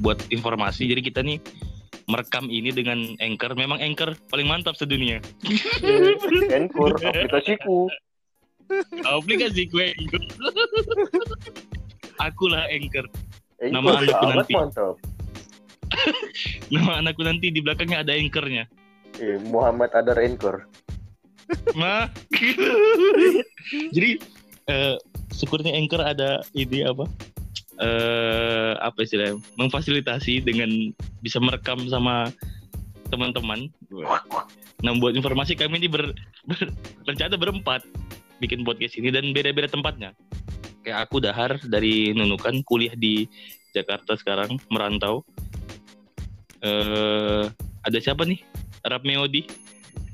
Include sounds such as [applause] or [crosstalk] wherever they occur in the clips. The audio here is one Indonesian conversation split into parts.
buat informasi. Jadi kita nih merekam ini dengan Anchor. Memang Anchor paling mantap sedunia. [laughs] Anchor aplikasiku. Aplikasi gue Anchor. Akulah Anchor. Anchor Nama anakku nanti. mantap. [laughs] Nama anakku nanti di belakangnya ada Anchornya. Eh, Muhammad Adar Anchor. Nah, [laughs] jadi eh, syukurnya Anchor ada ini apa? Eh apa istilahnya? Memfasilitasi dengan bisa merekam sama teman-teman. Nah, buat informasi kami ini ber, ber- rencana berempat bikin podcast ini dan beda-beda tempatnya. Kayak aku Dahar dari Nunukan kuliah di Jakarta sekarang merantau. Eh ada siapa nih? Arab Meodi,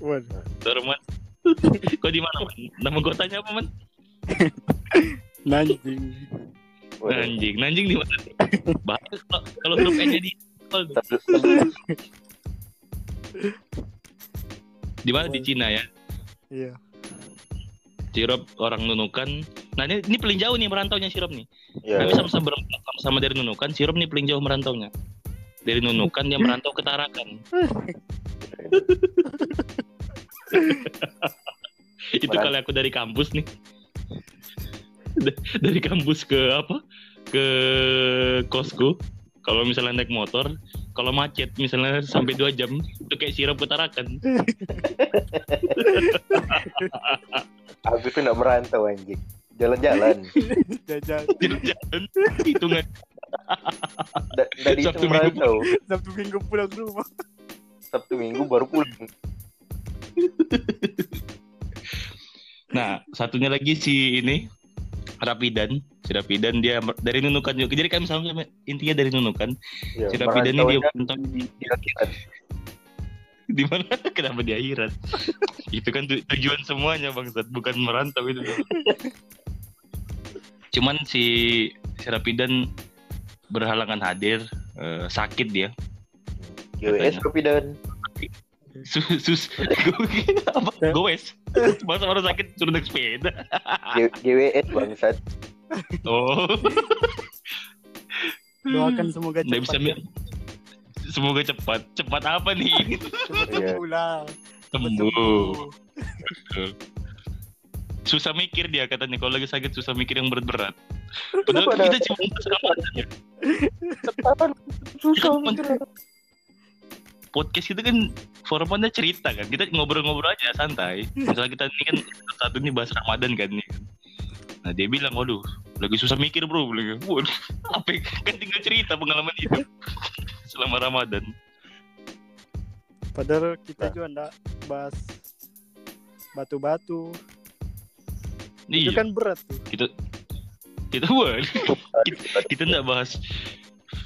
Waduh. Dorman. [laughs] Kau di mana, Man? Nama kotanya apa, Man? [laughs] Nanjing. Nanjing. Nanjing di mana? [laughs] Bahaya kalau kalau huruf N-nya di Sabtu- Sabtu- di mana di Cina ya? Iya. Sirop orang Nunukan. Nah, ini, ini paling jauh nih merantaunya Sirop nih. Ya, Kami sama-sama berempat sama-sama dari Nunukan. Sirop nih paling jauh merantaunya. Dari Nunukan dia merantau ke Tarakan. [laughs] [laughs] Itu kali aku dari kampus nih. Da- [laughs] dari kampus ke apa? Ke kosku. Kalau misalnya naik motor, kalau macet misalnya sampai dua jam, itu kayak sirop ke Tarakan. Aku [laughs] tuh nggak merantau anjing. Jalan-jalan. Jajan. [laughs] Jalan hitungan Da- Dari itu Sabtu Minggu. merantau. Sabtu minggu pulang rumah. Sabtu Minggu baru pulang. Nah, satunya lagi si ini Rapidan, si Rapidan dia dari Nunukan juga. Jadi kami sama intinya dari Nunukan. Ya, Si Rapidan ini dia di, di akhirat. di mana? [laughs] Kenapa di akhirat? [laughs] itu kan tu- tujuan semuanya bangsat, bukan merantau itu. [laughs] Cuman si si Rapidan berhalangan hadir, eh, sakit dia. GWS kopi dan Sus, sus apa? Goes. Masa orang sakit suruh naik sepeda. GWS bangsat. Oh. Doakan semoga Nggak bisa cepat. mi- Semoga cepat. Cepat apa nih? [laughs] Cepat Iya. sembuh. Cepat. Susah mikir dia katanya kalau lagi sakit susah mikir yang berat-berat. Padahal kita cuma ramadan ya. Cepat. Susah. Cuma- Podcast itu kan formatnya cerita kan. Kita ngobrol-ngobrol aja santai. Misalnya kita ini kan satu ini bahas Ramadan kan nih. Nah dia bilang, waduh, lagi susah mikir bro. Bilang, waduh, [laughs] apa ya? kan tinggal cerita pengalaman hidup [laughs] selama Ramadan. Padahal Nah. kita juga enggak bahas batu-batu. Iya. Itu kan berat tuh. kita kita buat [laughs] kita, kita nggak bahas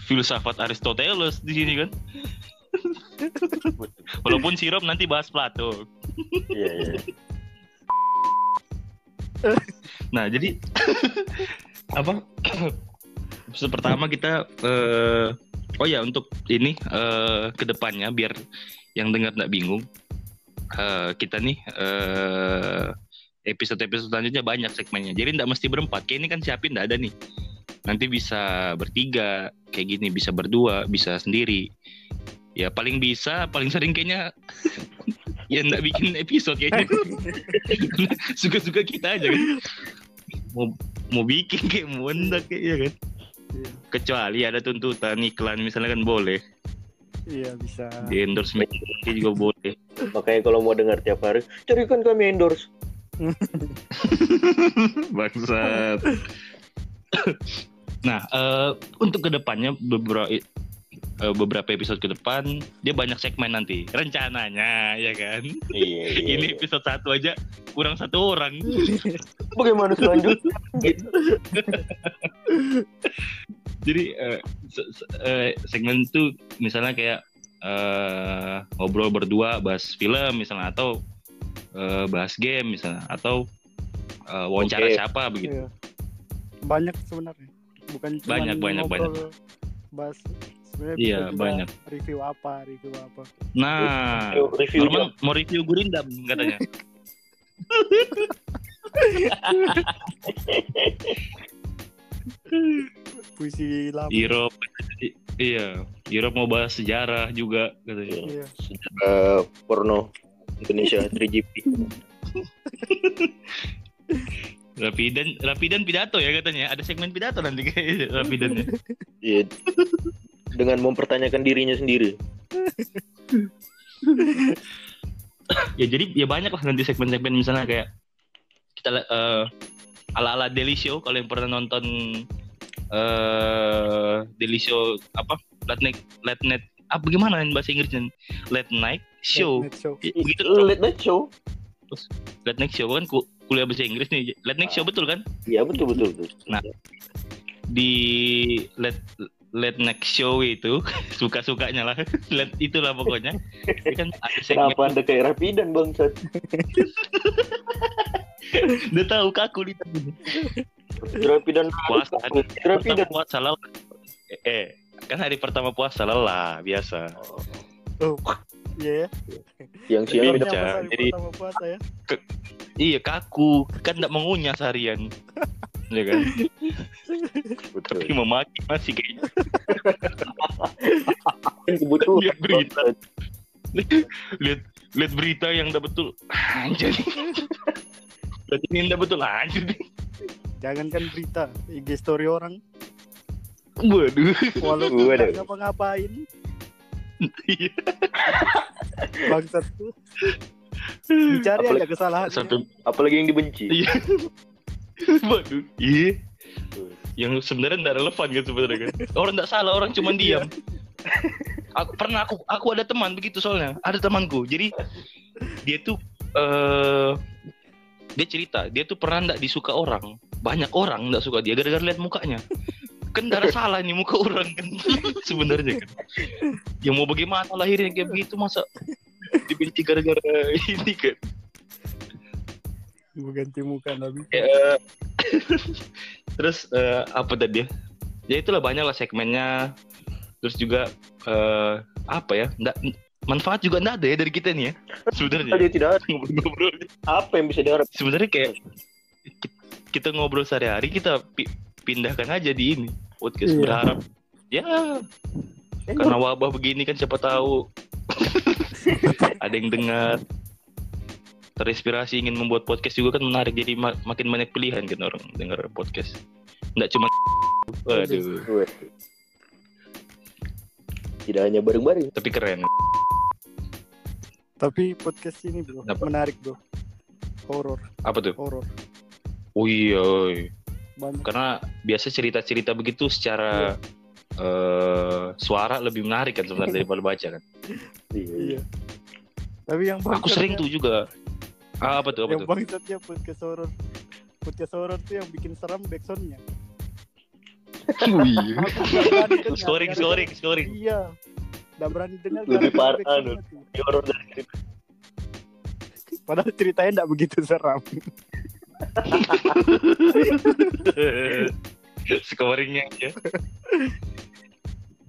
filsafat Aristoteles di sini kan [laughs] walaupun sirup nanti bahas Plato. Iya, iya. [laughs] nah jadi [laughs] apa? [coughs] Pertama kita eh, oh ya untuk ini eh, ke depannya biar yang dengar nggak bingung eh, kita nih eh, episode-episode selanjutnya banyak segmennya. Jadi nggak mesti berempat kayak ini kan siapin nggak ada nih. Nanti bisa bertiga kayak gini bisa berdua bisa sendiri ya paling bisa paling sering kayaknya [laughs] ya nggak bikin episode kayaknya [laughs] suka-suka kita aja kan mau mau bikin kayak mau enggak kayak ya kan Iya. kecuali ada tuntutan iklan misalnya kan boleh Iya bisa. di endorse media juga boleh Makanya kalau mau dengar tiap hari, carikan kami endorse. [laughs] bangsat nah eh, untuk ke depannya beberapa eh, beberapa episode ke depan dia banyak segmen nanti rencananya ya kan Iya, iya. [laughs] ini episode satu aja kurang satu orang [laughs] Bagaimana selanjutnya? [laughs] jadi eh, se- se- eh, segmen itu misalnya kayak eh, ngobrol berdua bahas film misalnya atau eh, bahas game misalnya atau eh, wawancara Oke. siapa begitu Iya. Banyak sebenarnya. Bukan cuma Banyak, banyak, ngobrol, bahas sebenarnya Iya, banyak. Review apa, review apa. nah Review- review Norman mau review Gurindam katanya [laughs] Puisi lama. Iro Iya, Europe mau bahas sejarah juga katanya. Iya. Sejarah porno Indonesia [laughs] 3GP. Rapidan, Rapidan pidato ya katanya. Ada segmen pidato nanti kayak Rapidannya. Iya. Dengan mempertanyakan dirinya sendiri. [laughs] ya jadi ya banyak lah nanti segmen-segmen misalnya kayak kita eh, ala-ala Daily Show kalau yang pernah nonton eh Daily Show apa late night late night apa gimana yang bahasa Inggrisnya late night show Net show. Ya, begitu tuh. Late night show. late night show kan ku- kuliah bahasa Inggris nih late night show betul kan Iya betul betul betul. di late late night show itu [laughs] suka sukanya lah [laughs] late itulah pokoknya Dia kan ada segmen Kenapa anda kayak rapidan bangsat? [laughs] udah tahu kaku di Rapidan puasa hari Rapidan. pertama puasa lelah eh kan hari pertama puasa lelah biasa Oh. Iya ya. Yang siang Beda. jadi- pertama puasa ya. iya kaku kan tidak mengunyah seharian ya kan [laughs] betul. tapi memaki masih kayaknya Kebutuhan. Lihat berita. lihat lihat berita yang tidak betul anjir lihat ini tidak betul anjir Jangankan berita, IG story orang waduh walaupun Waduh. ngapa-ngapain Iya. bangsat tuh. Dicari aja Apalagi- kesalahan. satu Apalagi yang dibenci. Iya waduh. Iya. Yang sebenarnya tidak relevan kan sebenarnya kan. Orang tidak salah orang cuma diam. Aku pernah aku aku ada teman begitu soalnya. Ada temanku. Jadi dia tuh eh dia cerita dia tuh pernah tidak disuka orang. Banyak orang tidak suka dia gara-gara lihat mukanya. Kan ada salah nih muka orang kan [laughs] sebenarnya kan. Yang mau bagaimana lahirnya kayak begitu masa? Dibenci gara-gara [laughs] ini kan Gue ganti muka nabi. Ya, [laughs] terus eh, apa tadi ya? Ya itulah banyak lah segmennya. Terus juga eh, apa ya? Nggak, manfaat juga nggak ada ya dari kita nih ya. Sebenarnya Dia tidak ada. [laughs] ngobrol-ngobrol. Apa yang bisa diharap? Sebenarnya kayak ki- kita ngobrol sehari-hari kita pi- pindahkan aja di ini podcast Iya. berharap ya karena wabah begini kan siapa tahu [laughs] ada yang dengar terinspirasi ingin membuat podcast juga kan menarik jadi ma- makin banyak pilihan kan orang dengar podcast nggak cuma [laughs] waduh Tidak hanya bareng-bareng. tapi keren Tapi podcast ini bro Apa? menarik bro. Horor, apa tuh horor. oh iya. Banyak. karena biasa cerita-cerita begitu secara eh, suara lebih menarik kan sebenarnya [laughs] daripada baca kan Iya. Iya. Tapi yang aku sering tuh juga ah, apa tuh apa yang bangsatnya podcast horor. Podcast horor tuh yang bikin seram backsoundnya. Wih. Dengar, scoring scoring scoring Iya. Udah berani dengar Lebih parah. Ini horor dari cerita. Padahal ceritanya enggak begitu seram. [laughs] scoringnya aja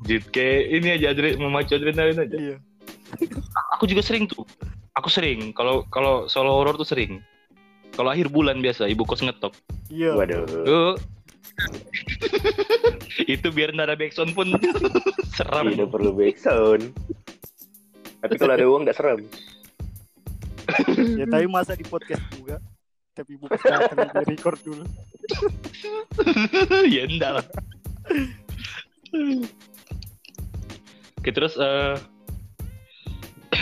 Jit kayak ini aja adre memacu adrenalin aja Iya. aku juga sering tuh aku sering kalau kalau solo horor tuh sering kalau akhir bulan biasa ibu kos ngetok Iya. Waduh. oh. [laughs] itu biar nggak ada backsound pun [laughs] seram Tidak perlu backsound. Tapi kalau ada uang nggak seram. Ya tapi masa di podcast juga. Tapi bukan di record dulu. [laughs] ya enggak lah Oke terus eh,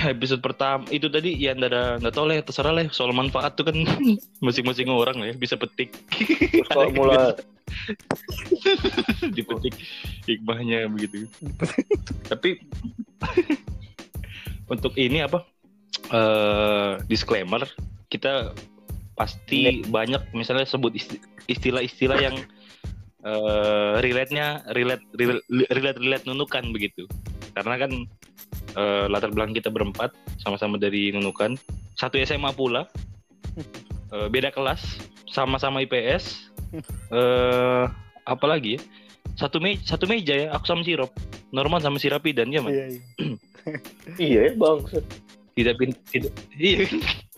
episode pertama itu tadi ya nggak ada nggak tahu lah ya, terserah lah ya. soal manfaat tuh kan [laughs] masing-masing orang lah ya bisa petik. Kalau [laughs] mulai [laughs] dipetik hikmahnya begitu. Tapi untuk ini apa eh disclaimer kita pasti banyak misalnya sebut isti- istilah-istilah yang eh relate-nya relate relate relate relate nunukan begitu. Karena kan eh, latar belakang kita berempat sama-sama dari nunukan. Satu SMA pula. Eh, beda kelas sama-sama IPS eh apa lagi ya? Satu meja satu meja ya aku sama Sirop Norman sama Sirapi dan ya man Iya, iya. [clears throat] iya ya bang. tidak pin tidak [laughs] iya.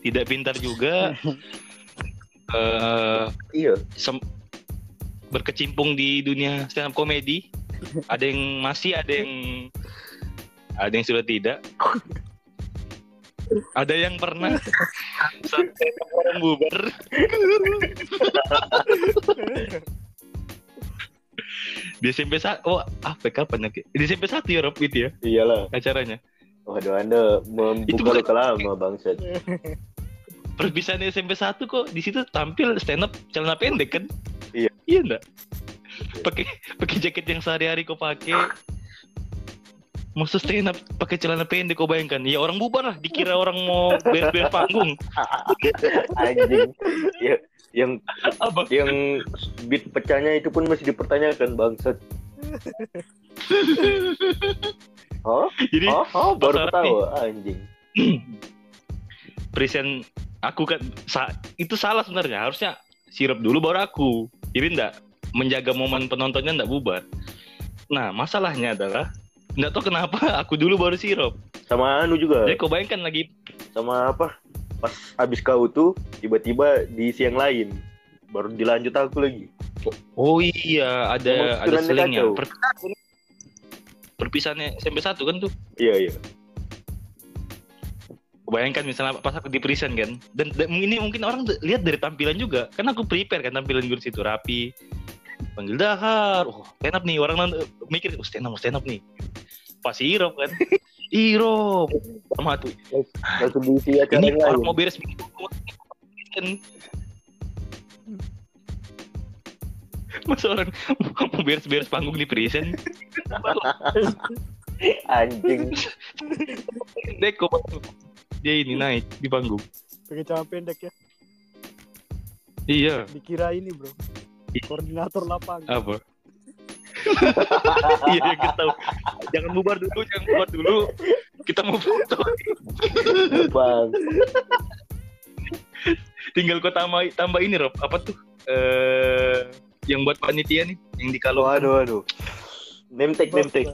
Tidak pintar juga. [laughs] Eh Iya. sem- berkecimpung di dunia stand up komedi. Ada yang masih, ada yang ada yang sudah tidak. [laughs] Ada yang pernah sampai orang bubar. [laughs] Di SMP sa oh apa kapan ya? Di SMP satu ya Rob itu ya Iyalah. acaranya. Waduh, Anda membuka luka lama, bangsat. [laughs] Perpisahan SMP satu kok di situ tampil stand up celana pendek kan? Iya. Iya enggak? Pakai pakai jaket yang sehari-hari kau pakai. Maksud stand up pakai celana pendek kau bayangkan. Ya orang bubar lah dikira orang mau beres-beres panggung. [laughs] Anjing. ya, yang Apa? yang beat pecahnya itu pun masih dipertanyakan, bangsat. [laughs] Oh, Jadi oh, oh, baru tahu, anjing. [clears throat] present aku kan sa- itu salah sebenarnya harusnya sirup dulu baru aku jadi enggak menjaga momen penontonnya enggak bubar nah masalahnya adalah enggak tahu kenapa [laughs] aku dulu baru sirup Sama anu juga, jadi kau bayangkan lagi sama apa? Pas abis kau tuh, tiba-tiba di siang lain. Baru dilanjut aku lagi. oh iya ada ada selingnya. Per- perpisahannya SMP satu kan tuh Iya, iya. bayangkan misalnya pas aku di present kan dan, dan ini mungkin orang lihat dari tampilan juga kan aku prepare kan tampilan gue situ rapi panggil dahar. Oh stand up nih. Orang nonton- mikir oh, stand up stand up nih. Pas Irop kan. Irop sama tuh. Ini orang lain. mau beres masa orang mau beres-beres panggung di present? Anjing. deko dia ini naik di panggung. Pakai celana pendek ya. iya. Dikira ini bro. Koordinator lapangan. apa [laughs] iya yang kita tahu jangan bubar dulu jangan bubar dulu kita mau foto Bang. tinggal kau tambah tambah ini Rob apa tuh eh yang buat panitia nih yang di kalau tag, name tag.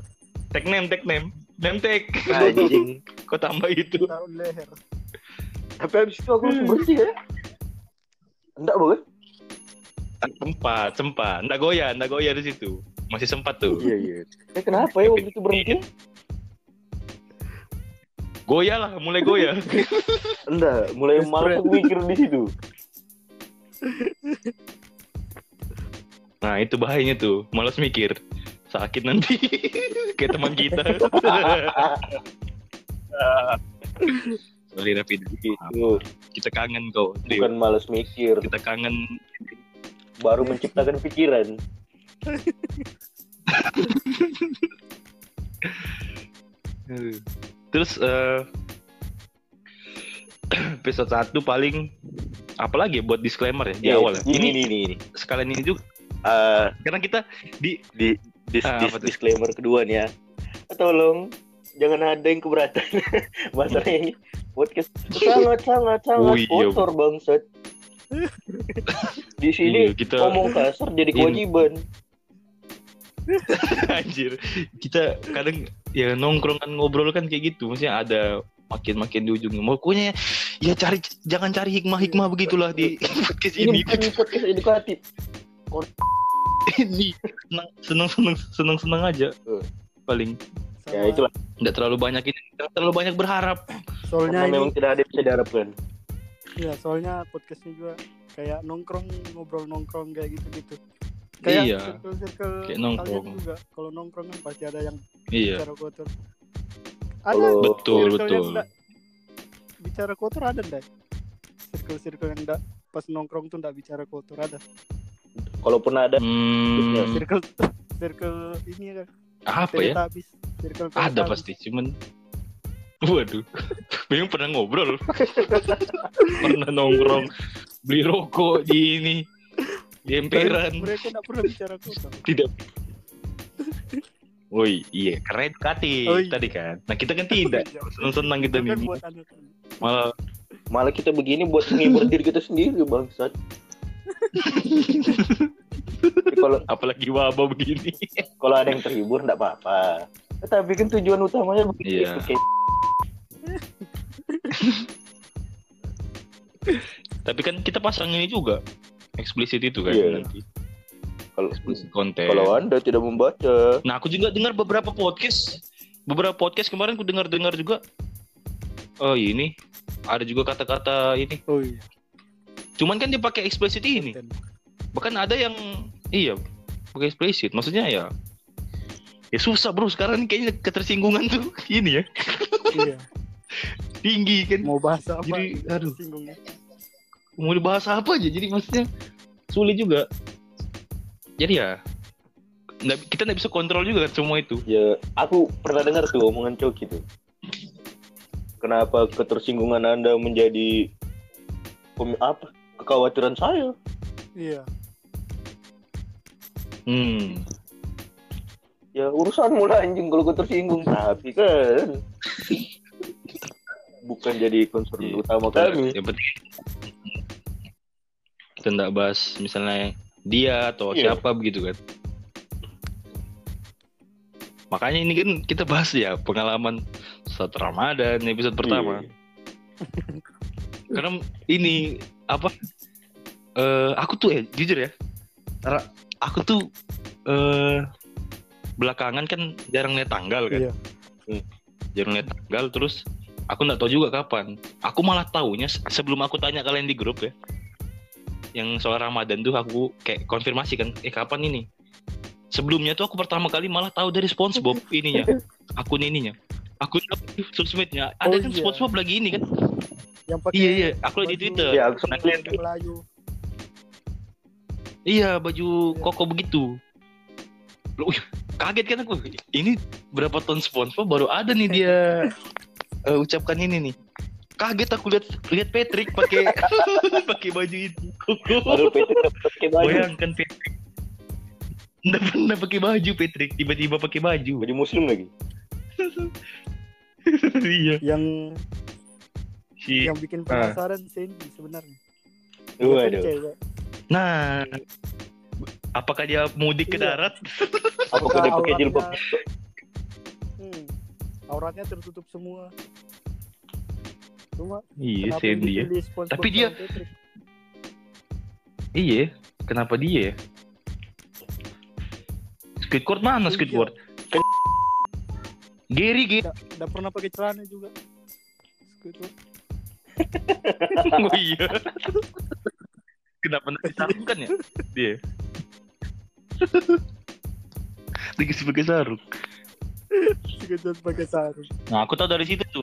tag name tag name name tag Anjing. [laughs] kau tambah itu Taruh leher. Tapi habis itu aku langsung bersih ya. Enggak, bukan? Sempat sempat. Ndak goyah ndak goyah di situ. Masih sempat tuh. Iya, iya. Eh, kenapa ya waktu itu berhenti? goyah lah mulai goyah. [laughs] Enggak, mulai malas aku mikir di situ. nah itu bahayanya tuh. Malas mikir. Sakit nanti. [laughs] Kayak teman kita. [laughs] Sorry Rafi Itu kita kangen kau bukan malas mikir, kita kangen baru menciptakan pikiran. terus eh [clears throat] episode 1 paling apalagi ya buat disclaimer ya di awal ya Ini, ini, ini, ini, sekalian ini juga Eh, karena kita di di dis- Ah, dis- disclaimer kedua nih ya. Tolong jangan ada yang keberatan [laughs] masalah ini podcast [laughs] sangat sangat sangat Oh, iya. kotor bangsat. [laughs] Di sini Iya, kita ngomong kasar jadi kewajiban. [laughs] anjir. Kita kadang ya nongkrong kan ngobrol kan kayak gitu. Maksudnya ada makin-makin di ujungnya pokoknya ya cari jangan cari hikmah-hikmah begitulah di podcast Ini ini. bukan podcast edukatif. ini seneng seneng seneng seneng aja. Paling. Sama, Ya itulah. nggak terlalu banyak ini nggak terlalu banyak berharap. Soalnya Karena ini, memang tidak ada yang bisa diharapkan. ya soalnya podcastnya juga kayak nongkrong ngobrol nongkrong kayak gitu-gitu. Kayak Iya. circle-circle Kayak nongkrong. kalian juga. Kalau nongkrong kan pasti ada yang iya bicara kotor. Ada Kalau- betul circle yang betul nggak bicara kotor ada enggak? Circle-circle yang enggak pas nongkrong tuh enggak bicara kotor ada. Kalaupun ada hmm, Circle circle ini kan apa ya Teletubbies. Circle ada pasti cuman waduh Bang pernah ngobrol pernah nongkrong beli rokok di ini di emperan Mereka enggak pernah bicara kotor. tidak Woi, iya keren kati Oh, iya. tadi kan. Nah kita kan tidak [laughs] senang-senang kita kan nih. buat anak. Malah malah kita begini buat menghibur diri kita sendiri bangsat. [laughs] Kalau apalagi wabah begini. kalau ada yang terhibur enggak apa-apa. Tapi kan tujuan utamanya Iya. Tapi kan kita pasang ini juga eksplisit itu kan Iya. nanti. Kalau konten. kalau Anda tidak membaca, Nah, aku juga dengar beberapa podcast. Beberapa podcast kemarin aku dengar-dengar juga. Oh, ini ada juga kata-kata ini. Oh iya. Cuman kan dia pakai eksplisit ini. konten. Bahkan ada yang iya, pakai eksplisit. Maksudnya ya ya susah bro sekarang kayaknya ketersinggungan tuh [laughs] ini ya Iya. Tinggi kan Mau bahas apa? Jadi, aduh. Singgungnya. mau dibahas apa aja jadi maksudnya sulit juga jadi ya nggak- kita nggak bisa kontrol juga kan semua itu ya aku pernah dengar tuh omongan Coki tuh. Kenapa ketersinggungan Anda menjadi pem- apa? Kekhawatiran saya. Iya. hmm Ya urusan mulai anjing kalau gue tersinggung tapi kan bukan jadi concern Iya. utama kami. yang penting kita nggak bahas misalnya dia atau Iya. siapa begitu kan makanya ini kan kita bahas ya pengalaman saat Ramadan episode pertama Iya. karena ini apa eh aku tuh ya jujur ya Ra- aku tuh eh belakangan kan jarang lihat tanggal kan Iya. Hmm. jarang lihat tanggal terus aku nggak tahu juga kapan aku malah taunya se- sebelum aku tanya kalian di grup ya yang soal Ramadan tuh aku kayak konfirmasi kan eh kapan ini sebelumnya tuh aku pertama kali malah tahu dari SpongeBob [laughs] ininya akun ininya akun sosmednya ada Oh, kan iya. SpongeBob lagi ini kan Yang pakai iya iya aku lihat di Twitter Iya, aku Nah, Melayu. Iya baju Iya. koko begitu. Loh, kaget kan aku. Ini berapa ton sponsor baru ada nih dia [laughs] eh, ucapkan ini nih. Kaget aku lihat lihat Patrick pakai [laughs] pakai baju itu. Baru Peter dapat pakai baju. Bayangkan Patrick. Nggak pernah pakai baju Patrick, tiba-tiba pakai baju. Baju muslim lagi. [laughs] iya. Yang Si yang bikin penasaran Sandy sebenarnya. Waduh. Nah, apakah dia mudik ke Iya. darat? Apakah dia pakai jilbab? Auratnya tertutup semua. Cuma Iya, ya. dipilih SpongeBob Tapi dia- Patrick? Iya, kenapa dia ya? Squidward mana Iya. Squidward? Gary gitu. Nggak pernah pakai celana juga. Squidward. [laughs] oh iya. Kenapa nggak disarungkan ya? Dia. [laughs] Lagi sebagai sarung. Squidward pakai sarung. Nah, aku tahu dari situ tuh.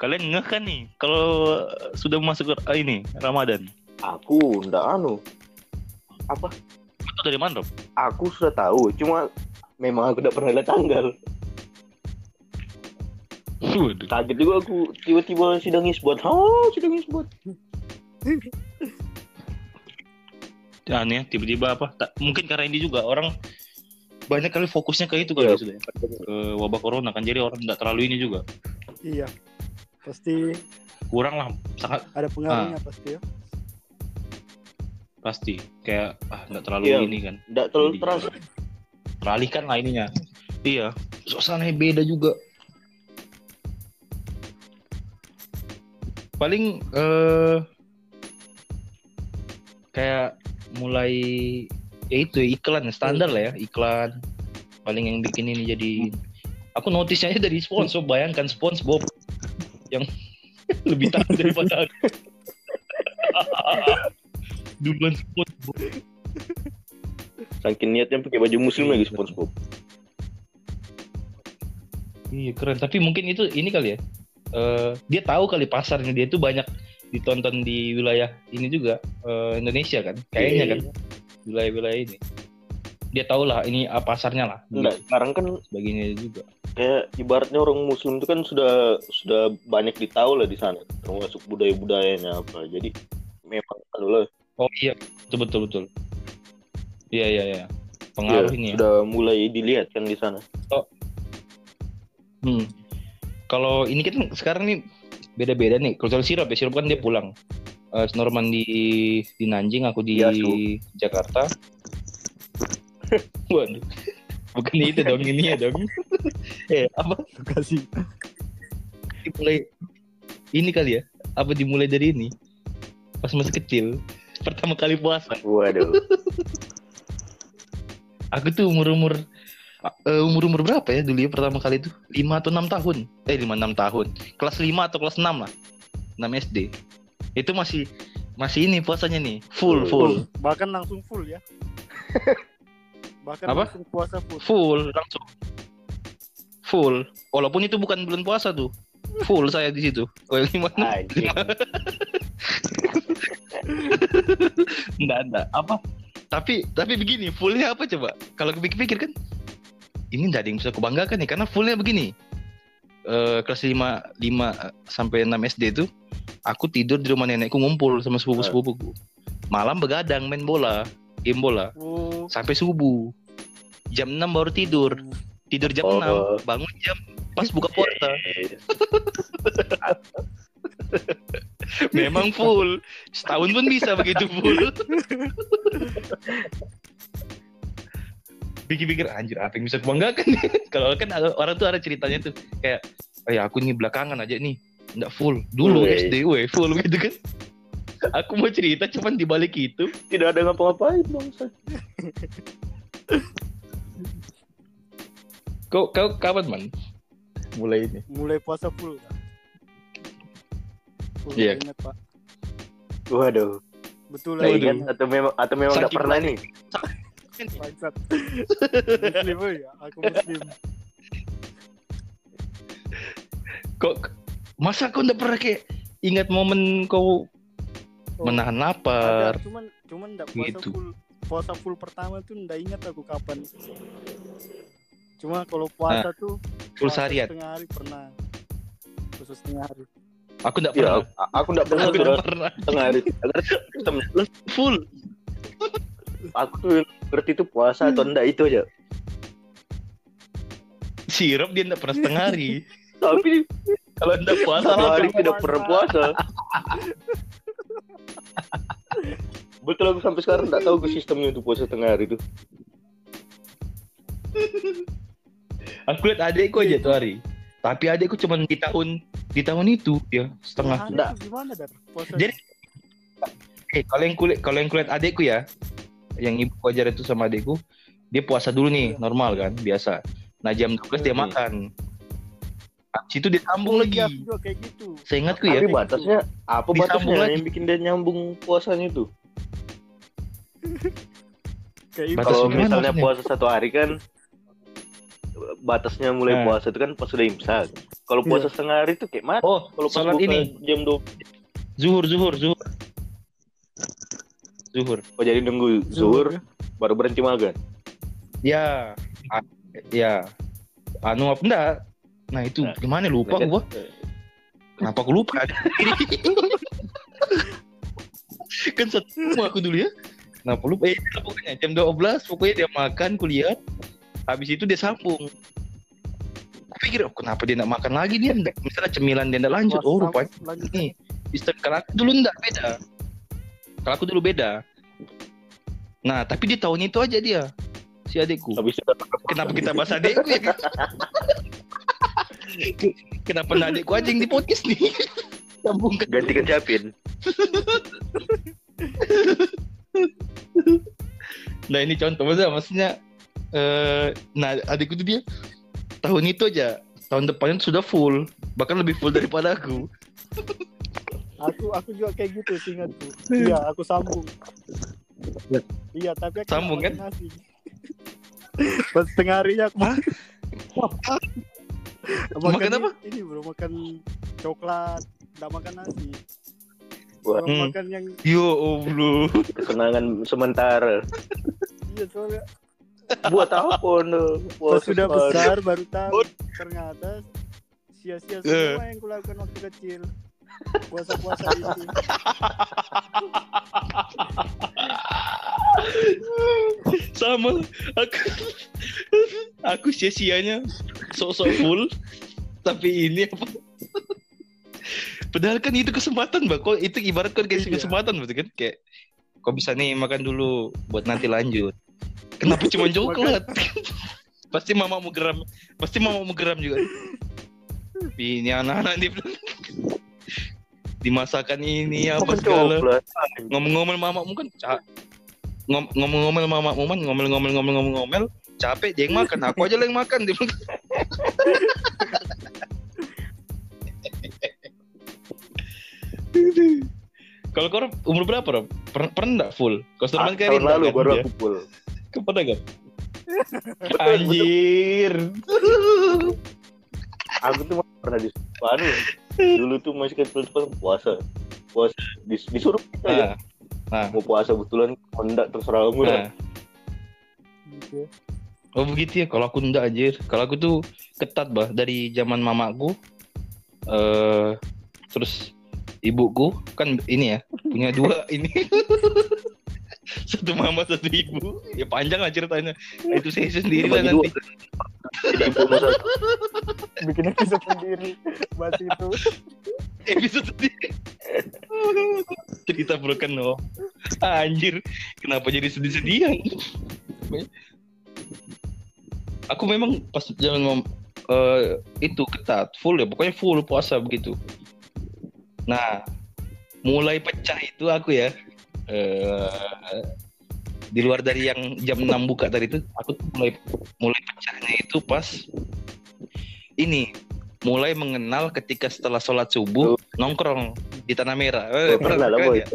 Kalian ngeh kan nih kalau sudah masuk ke- ah, ini Ramadan. Aku ndak anu. Apa? Itu dari mana, Rob? Aku sudah tahu, cuma memang aku tidak pernah lihat tanggal. Waduh. Kaget juga aku tiba-tiba sidang isbat. Oh, sidang isbat. Aneh, tiba-tiba apa? Tak, mungkin karena ini juga orang banyak kali fokusnya ke itu kali Iya. ya, sudah ya. ke wabah corona kan jadi orang tidak terlalu ini juga Iya. Pasti kurang lah sangat ada pengaruhnya Ah. pasti ya. pasti kayak ah nggak terlalu Iya. ini kan Tidak terlalu terasa. teralihkan lah ininya iya suasananya beda juga paling eh kayak mulai ya itu iklan standar lah ya iklan paling yang bikin ini jadi aku notice aja dari sponsor bayangkan SpongeBob yang [laughs] lebih tahu daripada aku. [laughs] duluan SpongeBob Saking niatnya pakai baju muslim lagi SpongeBob. Iya keren. Tapi mungkin itu ini kali ya. Eh dia tahu kali pasarnya dia tuh banyak ditonton di wilayah ini juga eh, Indonesia kan. Kayaknya Iya, kan wilayah-wilayah ini. Dia tahu lah ini ah, pasarnya lah. Enggak, sekarang kan Sebagainya juga. kayak ibaratnya orang muslim itu kan sudah sudah banyak ditahu lah di sana termasuk budaya budayanya apa jadi memang anu lah Oh iya, betul betul betul. Iya iya iya. Pengaruh Iya, ini ya. sudah mulai dilihat kan di sana Hmm. Kalau ini kan sekarang nih beda-beda nih. Kalau sirup ya sirup kan dia pulang. Eh Norman di di Nanjing, aku di Iya, Su. Jakarta. [laughs] Waduh. Bukan itu dong ini ya dong. [laughs] eh apa Kasih. dimulai ini kali ya? Apa dimulai dari ini? Pas masih kecil. Pertama kali puasa. waduh [laughs] Aku tuh umur-umur eh, umur-umur berapa ya dulu ya pertama kali itu? 5 atau 6 tahun. Eh 5 6 tahun. Kelas 5 atau kelas 6 lah. 6 SD. Itu masih masih ini puasanya nih, full full. Bahkan langsung full ya. [laughs] Bahkan Apa? langsung puasa full. Full langsung. Full. Walaupun itu bukan bulan puasa tuh. Full saya di situ. Oh, 5 Anjing. [laughs] Enggak ada. Apa? Tapi tapi begini, fullnya apa coba? Kalau kepikir-pikir kan ini enggak ada yang bisa kubanggakan nih karena fullnya begini. Eh kelas 5 5 sampai 6 SD itu aku tidur di rumah nenekku ngumpul sama sepupu-sepupuku. Malam begadang main bola, game bola Oh, sampai subuh. Jam 6 baru tidur. Tidur jam Oh. 6, bangun jam pas buka puasa. [laughs] Memang full. Setahun pun bisa begitu full. Pikir-pikir anjir apa yang bisa kubanggakan nih? [laughs] Kalau kan orang tuh ada ceritanya tuh kayak ya aku nih belakangan aja nih nggak full. Dulu Weh. SD we full gitu kan. Aku mau cerita cuman di balik itu Tidak ada ngapa-ngapain bangsa. kau kau kapan man mulai ini? mulai puasa full. Iya. ingat, Pak. Waduh. Betul lah. ingat atau memang atau memang nggak pernah nih. Bangsat. Muslim woy, aku muslim. Kok masa kau nggak pernah kayak ingat momen kau Oh, menahan ada, lapar? cuman cuman enggak puasa Gitu. full. Puasa full pertama tuh enggak ingat aku kapan. Cuma kalau puasa tuh Full seharian. Setengah hari pernah. Khusus setengah hari. Aku nggak Ya, pernah. aku- aku nggak pernah Aku sudah pernah. setengah hari. Full. Aku tuh ngerti itu puasa atau enggak itu aja. Sirup dia nggak pernah setengah hari. Tapi Kalau nggak puasa satu hari tidak pernah puasa. [laughs] Betul aku sampai sekarang nggak tahu ke sistemnya untuk puasa setengah hari itu. Aku lihat adekku aja tuh hari. Tapi adekku cuma di tahun di tahun itu ya setengah. Nah, gimana dar? Puasa Jadi Eh kalau yang kulit kalau yang kulit adekku ya, yang ibu ajar itu sama adekku, dia puasa dulu nih Iya. normal kan biasa. Nah jam 12 dia Hmm. makan. Habis itu dia sambung lagi. Iya, aku juga kayak gitu. Seingatku ya. Tapi batasnya apa Disambung batasnya lagi. yang bikin dia nyambung puasanya itu? [laughs] Kalau misalnya maksudnya? puasa satu hari kan batasnya mulai Nah. puasa itu kan pas sudah imsak. Kalau puasa Iya. setengah hari itu kayak mana? Oh, Kalau pas sholat ini jam 2 zuhur zuhur zuhur. Zuhur. oh jadi nunggu zuhur ya. baru berhenti makan. Ya. Ya. Anu apa enggak? Nah itu Nah, gimana lupa Nah, gua. Kenapa aku lupa? [laughs] kan satu aku dulu ya. Kenapa lupa? Eh, pokoknya jam 12 pokoknya dia makan kuliah. Habis itu dia sambung. Aku pikir, oh, kenapa dia enggak makan lagi dia? Nggak- Misalnya cemilan dia enggak lanjut. Oh, rupanya lanjut. nih. Sistem kalau aku dulu enggak beda. Kalau aku dulu beda. Nah, tapi di tahun itu aja dia si adikku. Habis itu Kenapa kita bahas adikku ya? [laughs] Kenapa aja yang di podcast nih? [laughs] Sambung ke ganti ke Japin. Nah ini contoh maksudnya, maksudnya eh nah adikku tuh dia tahun itu aja tahun depannya sudah full bahkan lebih full daripada aku. Aku aku juga kayak gitu seingatku. Iya, aku sambung. Ya. Iya, tapi aku Sambung, nasi. Pas [laughs] setengah harinya aku [laughs] makan, Makan ini- apa? Ini bro, makan coklat, nggak makan nasi. Bro, Hmm. makan yang Yo Allah. kenangan sementara. iya soalnya Buat apa no? pas sudah besar baru tahu ternyata sia-sia Eh. semua yang kulakukan waktu kecil. Puasa-puasa itu. [laughs] Sama aku aku sia-sianya sok-sok full tapi ini apa? Padahal kan itu kesempatan, Mbak. Kok itu ibarat kan kayak Iya. kesempatan berarti kan kayak kok bisa nih makan dulu buat nanti lanjut. Kenapa cuma [laughs] coklat? pasti mama mau geram. Pasti mama mau geram juga. Ini anak-anak di dimasakan ini apa segala. Ngomong-ngomong mamamu kan ca- ngom- ngomel-ngomel sama Mak Muman ngomel-ngomel ngomel-ngomel ngomel capek dia yang makan aku aja lah yang makan dia. Kalau kau umur berapa Rob? Pernah pernah nggak full? Kau Ah, Sulaiman kan tahun lalu kan baru dia? aku full. Kau pernah betul. Anjir. Aku tuh pernah disuruh. Dulu tuh masih kecil kan puasa. Puasa dis- disuruh kita ya. Nah, nah, Mau puasa betulan hendak terserah kamu nah. Gitu. Oh begitu ya. Kalau aku enggak anjir. Kalau aku tuh ketat bah dari zaman mamaku. Eh terus ibuku kan ini ya punya [laughs] dua ini. [laughs] satu mama satu ibu. Ya panjang lah ceritanya. Itu saya sendiri lah nanti. [laughs] Bikin episode sendiri bahas itu. Episode sendiri. Cerita broken no. Anjir. Kenapa jadi sedih-sedihan? Aku memang pas jalan mem- eh, itu ketat full ya pokoknya full puasa begitu nah mulai pecah itu aku ya eh, di luar dari yang jam 6 buka tadi itu aku mulai mulai pecahnya itu pas ini mulai mengenal ketika setelah sholat subuh nongkrong di tanah merah. Eh, Oh, pernah lah, kan boy. ya?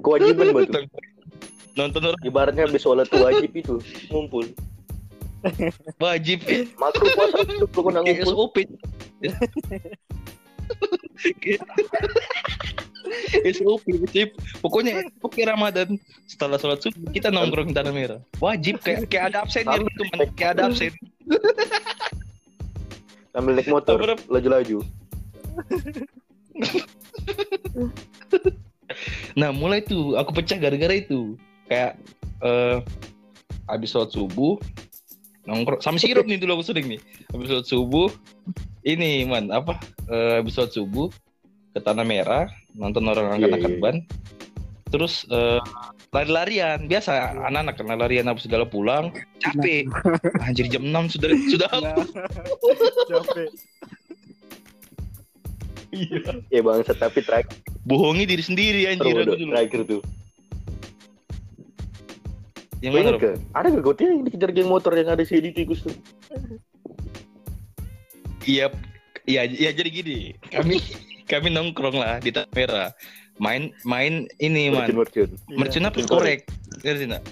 kewajiban betul. [laughs] nonton orang. Ibaratnya habis sholat tuh wajib itu ngumpul. [laughs] wajib. Makro puasa itu nak kayak ngumpul. SOP SOP [laughs] wajib. Pokoknya pokoknya Ramadan. Setelah sholat subuh kita nongkrong di tanah merah. Wajib kayak kayak ada absennya gitu kayak ada absen Sambil naik motor, laju-laju. nah mulai tuh aku pecah gara-gara itu. Kayak eh habis sholat subuh nongkrong sama sirup nih dulu aku sering nih. Habis sholat subuh ini man apa? Eh, habis sholat subuh ke tanah merah nonton orang Iya, angkat-angkat iya. ban. Terus eh, lari-larian biasa anak-anak kan larian apa segala pulang capek [laughs] anjir jam 6 sudah sudah [laughs] Nah, capek. Iya. Ya bangsa tapi terakhir bohongi diri sendiri anjir Rodo, aku dulu terakhir tuh. yang mana ke? Ada gak kau yang dikejar geng motor yang ada si Edi Tikus tuh? Iya, iya, iya jadi gini. Kami [laughs] kami nongkrong lah di Tanah Merah. Main main ini man. Iya. Mercun apa? Yang Korek. Ngerti enggak?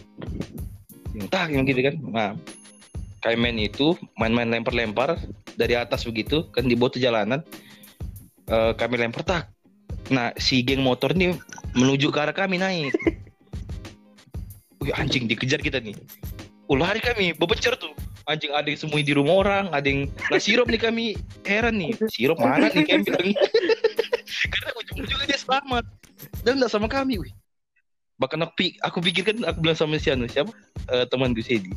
Entah yang gitu kan. Nah, kayak main itu main-main lempar-lempar dari atas begitu kan di bawah jalanan. Eh, kami lempar tak. Nah, si geng motor ini menuju ke arah kami naik. [laughs] Wih, anjing dikejar kita nih. Oh, lari kami, bebencer tuh. Anjing ada yang sembunyi di rumah orang, ada yang lah sirup nih kami heran nih. Sirup mana nih kami bilang. [laughs] Ujung-ujungnya dia selamat. Dan enggak sama kami, wih. Bahkan aku, aku pikirkan aku bilang sama si Anu, siapa? Eh, teman gue Sedi.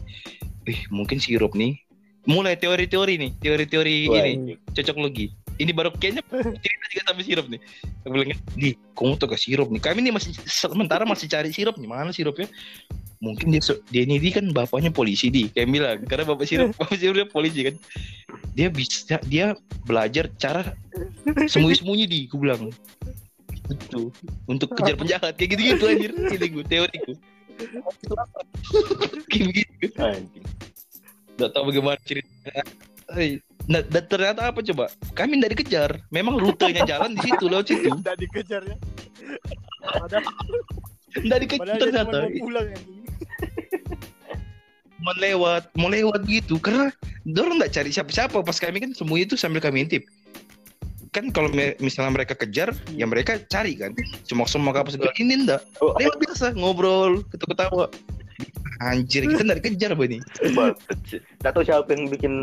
Wih, mungkin sirup nih. Mulai teori-teori nih, teori-teori ini cocok logi. Ini baru kayaknya cerita juga sama sirup nih. Aku bilang, di, kamu tuh ke sirup nih. Kami nih masih sementara masih cari sirup nih. Mana sirupnya? Mungkin dia dia ini dia kan bapaknya polisi di, kayak bilang. Karena bapak sirup, [laughs] bapak sirupnya polisi kan. Dia bisa dia belajar cara sembunyi-sembunyi di, aku bilang. Itu untuk kejar penjahat kayak gitu-gitu anjir. Ini gue teoriku. [laughs] kayak begitu. Anjing. Nggak tahu bagaimana ceritanya. Nah, dan ternyata apa coba? Kami tidak dikejar. Memang rutenya jalan di situ, lewat situ. Udah dikejar ya. Padahal, Tidak dikejar padahal ternyata. mau pulang. Mau lewat, mau lewat gitu. Karena dorong nggak cari siapa-siapa. Pas kami kan semua itu sambil kami intip. Kan kalau me- misalnya mereka kejar, ya mereka cari kan. Cuma semua apa segala ini enggak. Oh, Lewat biasa, ngobrol, ketawa-ketawa. Anjir, kita nggak dikejar apa ini? Nggak tahu siapa yang bikin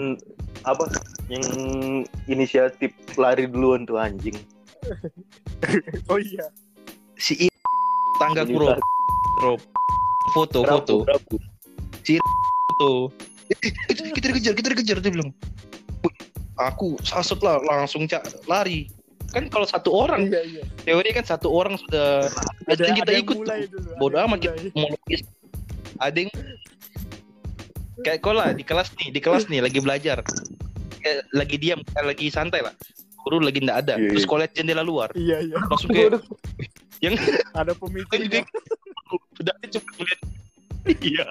apa yang inisiatif lari duluan tuh anjing. [laughs] Oh iya. Si I tangga kuro. Foto, foto. Rabu, Rabu. foto eh, kita dikejar kita dikejar dia bilang "Wih, aku sasut lah langsung ca- lari kan kalau satu orang Iya iya. teori kan satu orang sudah Ada, kita ada ikut tuh. bodoh amat kita mau lukis ada yang kayak kau lah di kelas nih di kelas nih lagi belajar kayak lagi diam kayak lagi santai lah guru lagi ndak ada Iya, terus iya. kau lihat jendela luar Iya iya. langsung [laughs] kayak Waduh, Ada pemicunya. sudah cuma melihat Iya.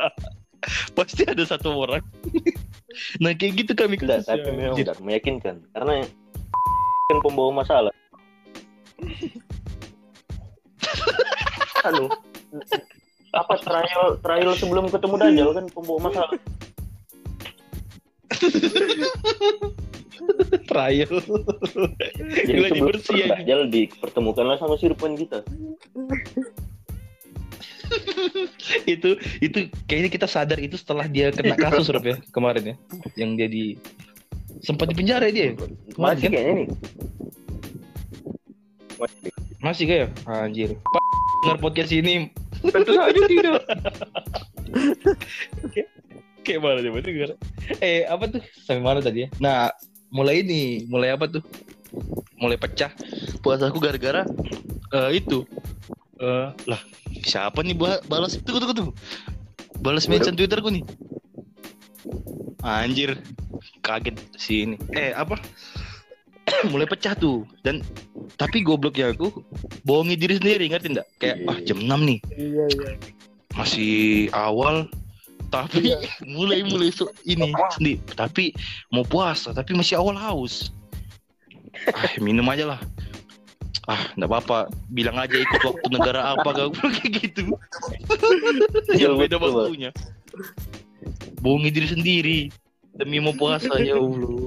Pasti ada satu orang. nah kayak gitu kami Tidak, tapi memang Anjir. tidak meyakinkan karena kan pembawa masalah. [laughs] anu apa trial trial sebelum ketemu Dajjal kan pembawa masalah. trial. Jadi Lagi sebelum bersih aja. Dajjal dipertemukanlah sama si Irfan kita. itu itu kayaknya kita sadar itu setelah dia kena kasus Rob ya kemarin ya yang dia di sempat di penjara dia ya? Masih kan? kayaknya nih. Masih. masih kayak anjir Pak dengar podcast ini tentu saja tidak. Kayak- kayak mana coba dengar eh apa tuh? Sampai mana tadi ya? Nah mulai ini. Mulai apa tuh? Mulai pecah. Puasaku gara-gara eh, itu. Eh lah siapa nih ba- balas tunggu tunggu tunggu balas mention twitterku nih. Anjir. Kaget sini eh apa [clears throat] mulai pecah tuh. Dan tapi gobloknya aku bohongi diri sendiri ngerti nggak? Kayak Iya. ah jam 6 nih. Iya iya. masih awal tapi Iya. [laughs] mulai mulai so, ini sendiri. Tapi mau puasa tapi masih awal haus. Ah minum aja lah. Ah nggak apa-apa. Bilang aja ikut waktu negara apa gak kayak gitu. [laughs] Yang beda waktunya. Bohongi diri sendiri. Demi mau puasa ya Allah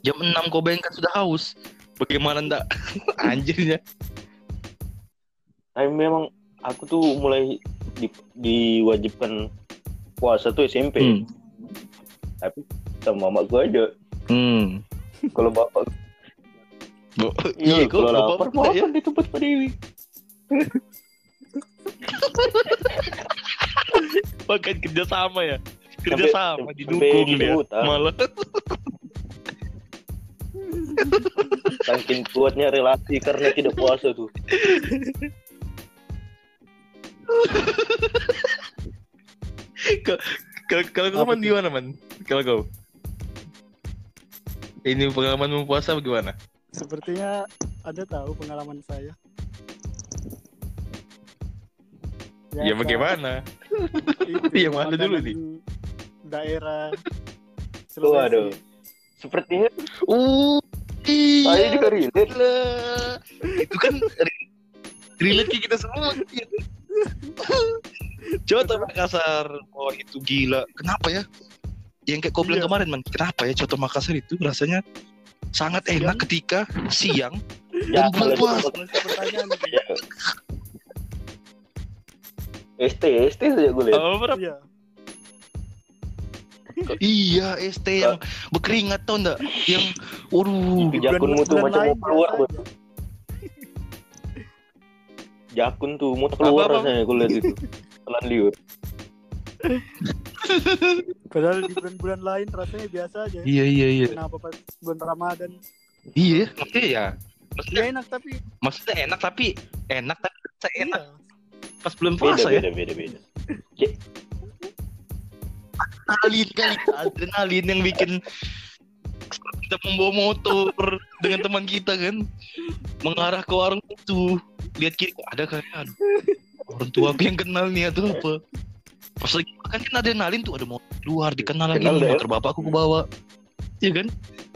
jam 6 kau bayangkan sudah haus bagaimana ndak [laughs] anjirnya Tapi memang aku tuh mulai di, diwajibkan puasa tuh SMP. hmm. Tapi sama mamaku aja. hmm. Kalau bapak Bo- iya, kok kalau bapak pernah ya? di tempat Pak Dewi. [laughs] Bahkan kerja sama ya. Kerja sama didukung dia. disebutan. Malah Saking kuatnya relasi karena tidak puasa tuh. kalau kalau kau man gimana man? Kalau kau ini pengalaman puasa bagaimana? Sepertinya ada tahu pengalaman saya. Ya Biasa, bagaimana? itu, Yang mana dulu nih? Daerah. Waduh. Sepertinya Uh, saya iya. juga relate. lah. Itu kan re- relate ke kita semua. gitu. Coto Makassar, oh itu gila. Kenapa ya? Yang kayak kau bilang Iya. kemarin man, kenapa ya Coto Makassar itu rasanya sangat enak Siang. ketika siang Ya, dan bulan puasa. ST, ST saja gue lihat. Oh, berapa? Iya. Iya, ST yang berkeringat tau ndak? Yang, waduh, Jakunmu tuh Bulan- macam mau keluar, aja. Jakun tuh mau keluar Apa-apa? rasanya gue lihat itu. Telan liur. Padahal di bulan-bulan lain rasanya biasa aja. iya iya iya, Kenapa pas bulan Ramadan? iya, maksudnya ya, maksudnya, Ya enak tapi maksudnya enak tapi enak tapi saya enak iya. pas belum Beda, puasa ya. beda, beda, beda. Adrenalin kali, adrenalin yang bikin kita membawa motor dengan teman kita kan. Mengarah ke warung itu. Lihat kiri kok ada kayak aduh, orang tua aku yang kenal nih atau apa. Pas lagi makan kan adrenalin tuh ada motor luar dikenal lagi Kenal motor bapakku ke bawah iya kan?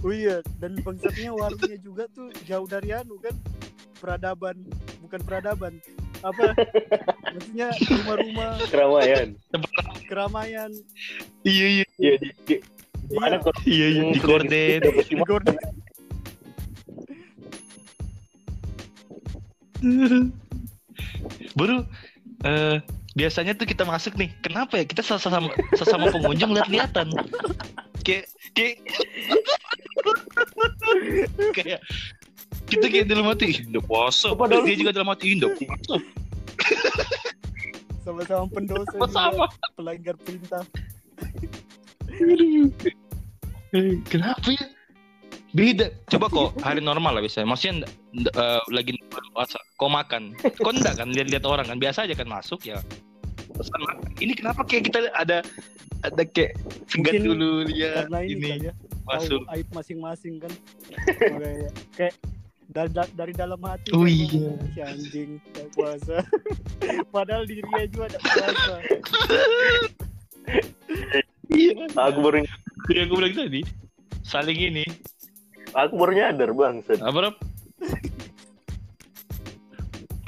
Oh iya, dan bangsatnya warungnya juga tuh jauh dari anu kan? Peradaban, bukan peradaban. Apa? Maksudnya rumah-rumah Keramaian. keramaian. iya iya Iya, di, di, di mana Iya. iya iya di gorden Di gorden. baru eh biasanya tuh kita masuk nih kenapa ya kita sesama sesama pengunjung lihat-lihatan kayak kayak [laughs] kayak kita kayak dalam hati. "Ih, udah puasa Padahal- dia juga dalam hati. Udah [laughs] puasa. Sama-sama pendosa sama pelanggar perintah. Eh, kenapa ya? Beda coba kok hari normal lah biasanya. Maksudnya eh, lagi puasa. Kau makan. Kau enggak kan lihat-lihat orang kan? Biasa aja kan masuk ya. Pesan makan. ini kenapa kayak kita ada ada kayak segan dulu lihat Karena ini, ini kali ya, masuk. Aib masing-masing kan. Kayak dari, da- dari dalam hati Oh kan, iya. si anjing gak puasa [laughs] padahal dirinya juga gak puasa Iya. Aku baru Jadi aku bilang tadi saling ini aku baru nyadar bang. apa?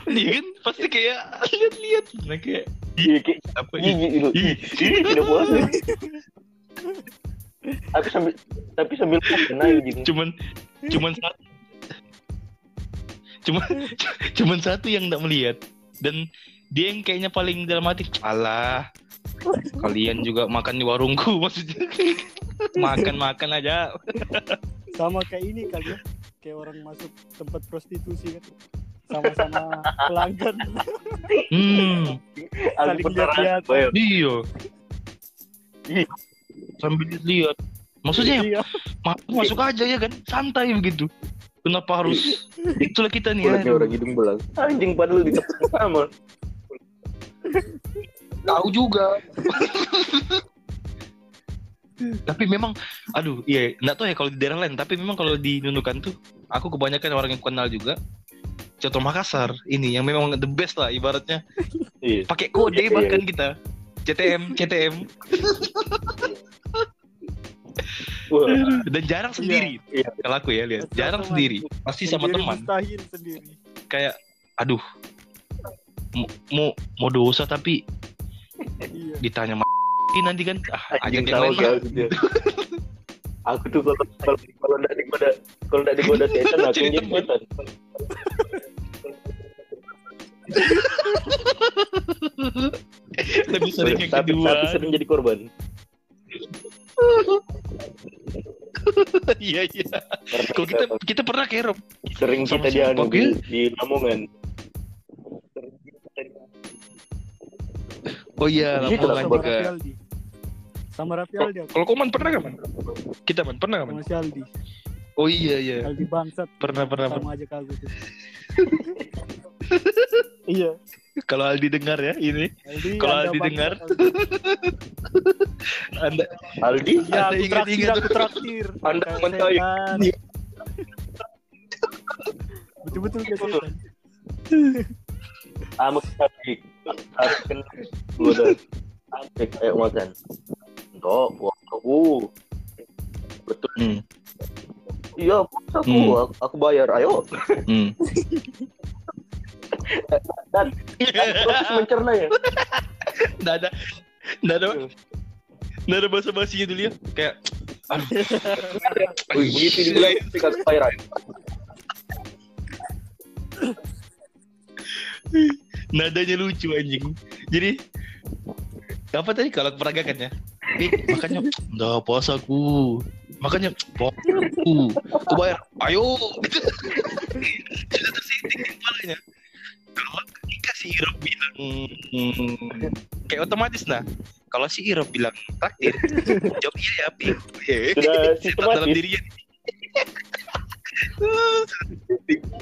Iya kan pasti kayak lihat-lihat nah kayak Iya kayak apa ini? Ih. Ih, tidak puasa. [laughs] Tapi sambil tapi sambil makan anjing. cuman cuman satu cuman [laughs] cuman satu yang nggak melihat. Dan dia yang kayaknya paling dalam hati alah kalian juga makan di warungku [laughs] maksudnya. Makan makan aja. [laughs] Sama kayak ini kali ya. Kayak orang masuk tempat prostitusi kan. Sama-sama pelanggan. Hmm. Aku Saling. Bayo. iya. Iya. sambil lihat maksudnya iya. Masuk aja ya kan. Santai begitu kenapa harus [laughs] itulah kita nih Kulitnya orang hidung belang. Anjing padahal di sama. tahu juga tapi memang aduh iya nggak tahu ya kalau di daerah lain tapi memang kalau di Nunukan tuh aku kebanyakan orang yang kenal juga contoh Makassar ini yang memang the best lah ibaratnya Iya. pakai kode Iya, iya. bahkan kita CTM CTM [laughs] dan jarang sendiri Iya. kalau aku ya lihat jarang teman. sendiri pasti sama teman sendiri kayak aduh mau mau, mau dosa tapi iya ditanya sama [laughs] nanti kan ah ajak yang lain. [laughs] Aku tuh kalau kalau kalau enggak digoda kalau enggak digoda setan aku Jadi setan. lebih sering yang kedua tapi sering jadi korban. [laughs] iya iya. Kalau kita kita pernah kayak Rob? Sering kita di anu di, di Lamongan. oh iya lah Lamongan sama juga. Sama Raffi Aldi kalau Koman pernah nggak man? Kita man pernah nggak man? Sama si Aldi. Oh iya iya. Aldi bangsat. Pernah pernah, pernah. sama aja kagak tuh [laughs] iya kalau Aldi dengar ya ini Kalau Aldi dengar, Aldi. [laughs] anda Aldi, ya Anda aku ingat- traktir ingat aku traktir Anda setan. betul-betul kayak setan amak tapi harus kan goda. Asik kayak makan. Entok, aku. Betul. hmm. Iya, puasa aku. Hmm. Aku, aku bayar. Ayo. Hmm. [laughs] Dan proses mencerna ya. nggak ada. Nggak ada nggak ada bahasa basinya dulu ya. Kayak aduh. Begitu aku bayar. ayo. nadanya lucu anjing. Jadi apa tadi? Kalau aku peragakan ya? Nih, makanya udah puasaku makanya puasaku aku. Bayar ayo. [laughs] Gitu di kepalanya kalau ketika si Irop bilang. Hmm, kayak otomatis nah kalau si Irop bilang traktir [laughs] jawab iya ya Pi Sudah [laughs] dalam dirinya [laughs]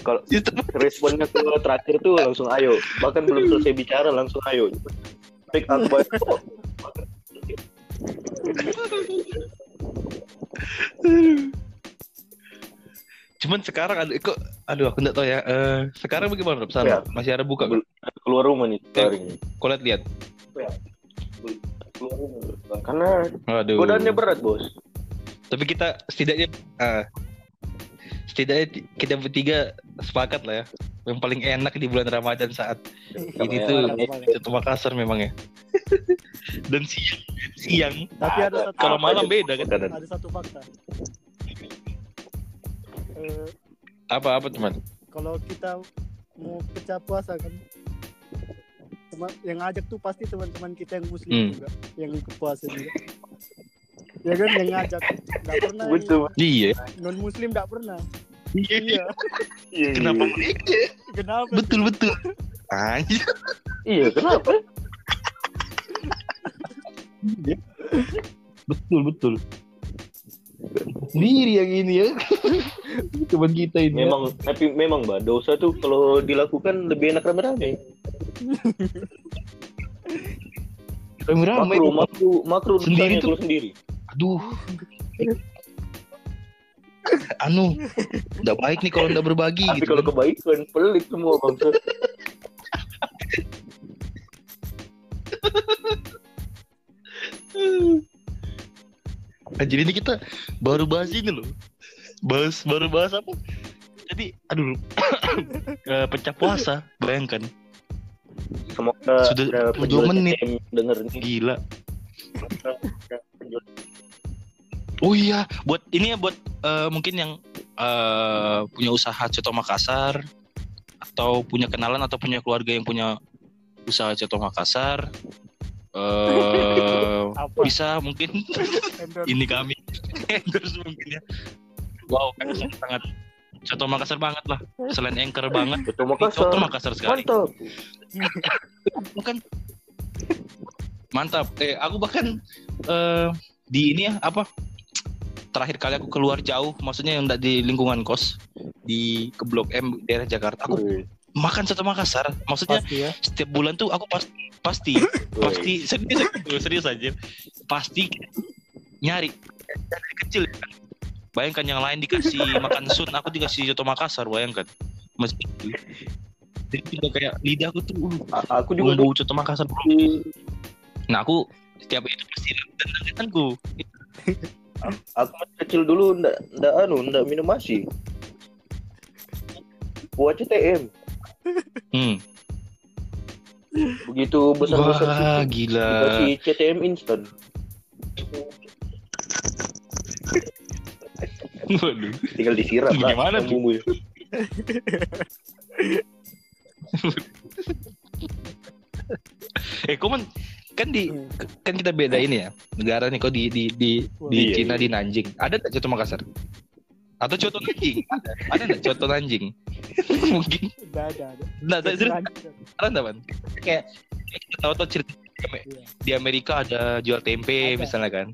Kalau responnya ke terakhir tuh langsung ayo. Bahkan belum selesai bicara langsung ayo. Pick aku bayar. Cuman sekarang ada kok aduh aku enggak tahu ya. Eh sekarang bagaimana Rob? Sana Ya. masih ada buka nggak? keluar rumah nih sekarang. Kau lihat lihat. Keluar rumah. Karena Aduh. godaannya berat, Bos. Tapi kita setidaknya eh, setidaknya ti- kita bertiga sepakat lah ya. Yang paling enak di bulan Ramadan saat ini Sama tuh yang lain. Soto Makassar memang ya. [laughs] Dan siang siang tapi ada satu kalau malam beda kan? ada satu fakta Apa apa teman? kalau kita mau pecah puasa kan teman yang ngajak tuh pasti teman-teman kita yang muslim Hmm. juga yang ikut puasa juga ya kan yang ngajak nggak pernah yang Betul. Iya. non muslim nggak pernah Iya. iya Iya, Kenapa iya. mereka? kenapa Betul betul. Anjir. Iya, kenapa? Betul betul. Sendiri yang ini ya. [laughs] Teman kita ini. ya. Memang tapi memang Mbak, dosa tuh kalau dilakukan lebih enak rame-rame. rame-rame. Makro, makro, makro Sendiri tuh- sendiri. Aduh. anu nggak baik nih kalau nggak berbagi Tapi gitu kalau kan. kebaikan pelit semua bangsa. [laughs] Anjir ini kita baru bahas ini loh. Bahas baru bahas apa? Jadi aduh [coughs] eh, pecah puasa, bayangkan Semoga Sudah ada 22 penjual menit. CTM denger nih. gila. Oh iya, buat ini ya buat eh, mungkin yang eh, punya usaha Coto Makassar atau punya kenalan atau punya keluarga yang punya usaha Coto Makassar eh Apa? bisa mungkin ini kami [laughs] endorse mungkin ya. Wow, kan sangat sangat Coto Makassar banget lah. Selain anchor banget, Betul ini Makassar. Coto Makassar sekali. Mantap. [laughs] Bukan mantap. Eh, aku bahkan eh, di ini ya apa? Terakhir kali aku keluar jauh, maksudnya yang enggak di lingkungan kos di ke Blok M daerah Jakarta. Aku Wih, makan soto Makassar. Maksudnya Pasti ya. setiap bulan tuh aku pasti pasti [coughs] pasti serius serius, serius aja. Pasti nyari dari kecil. ya. Bayangkan yang lain dikasih [laughs] makan sun, aku dikasih soto Makassar, bayangkan. Meski. Jadi juga kayak lidahku tuh uh, Aku juga bumbu soto Makassar. Nah aku setiap itu pasti langgananku. [laughs] aku masih kecil dulu ndak ndak anu ndak minum asi. [laughs] Buat CTM. Hmm. Begitu besar-besar Wah gila. dikasih CTM instan. Waduh. Tinggal disiram lah. Gimana sama tuh? bumbu. Eh kok man- kan di kan kita beda ini ya negara nih kok di di di di Iya, Cina iya. di Nanjing ada nggak coto Makassar atau coto Nanjing ada. Ada nggak coto Nanjing [laughs] mungkin. Udah ada, ada. nggak ada. Ada nggak man kayak kita tahu tuh cerita di Iya. di Amerika ada jual tempe Ada. misalnya kan?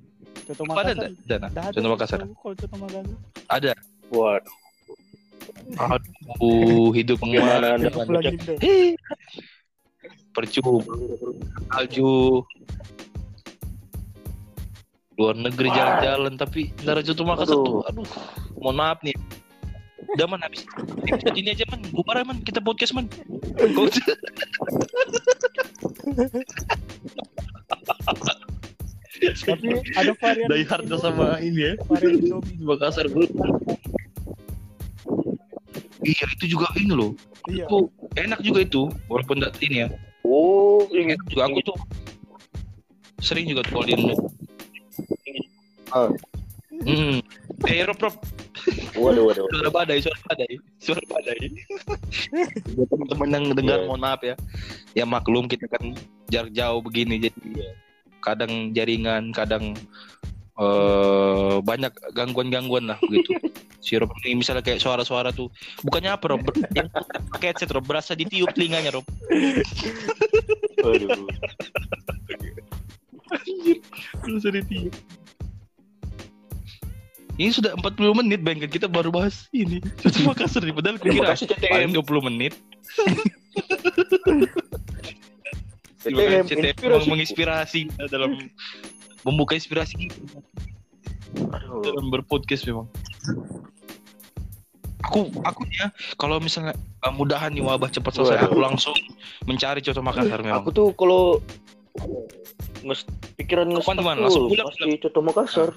Ada Makassar. nggak ada nggak? Ada. coto Makassar. Kalau Coto Makassar. ada. Waduh, aduh hidup Gimana percuma. Salju. Luar negeri jalan-jalan tapi negara Coto Makassar tuh. Aduh mohon maaf nih udah man habis episode ini aja man bubar ya, man kita podcast man Tapi ada varian. dari harga sama ini ya varian Indomie. Makassar bro iya itu juga ini loh Iya. itu enak juga itu walaupun enggak ini ya Oh, yang enak juga aku tuh sering juga tuh kalau di Ah. Hmm. Eh, Rob, Rob. Waduh, waduh. Suara badai, suara badai. Suara badai. [laughs] Buat teman-teman yang dengar, Iya. mohon maaf ya. Ya maklum kita kan jarak jauh begini, jadi kadang jaringan, kadang eh banyak gangguan-gangguan lah begitu. [laughs] Si Rob ini misalnya kayak suara-suara tuh, bukannya apa Rob? Yang pakai headset Rob, berasa ditiup telinganya Rob. Waduh. Anjir, [laughs] berasa ditiup. Ini sudah 40 menit, bayangkan kita baru bahas ini. Sudah Makassar nih, padahal kira paling 20 menit. CTM, CTM inspirasi. menginspirasi dalam membuka inspirasi kita Aduh. dalam berpodcast memang. Aku aku ya kalau misalnya uh, mudahan nih wabah cepat selesai Waduh. aku langsung mencari coto Makassar memang. Aku tuh kalau nges, pikiran nges? Langsung pulang, pasti Coto Makassar.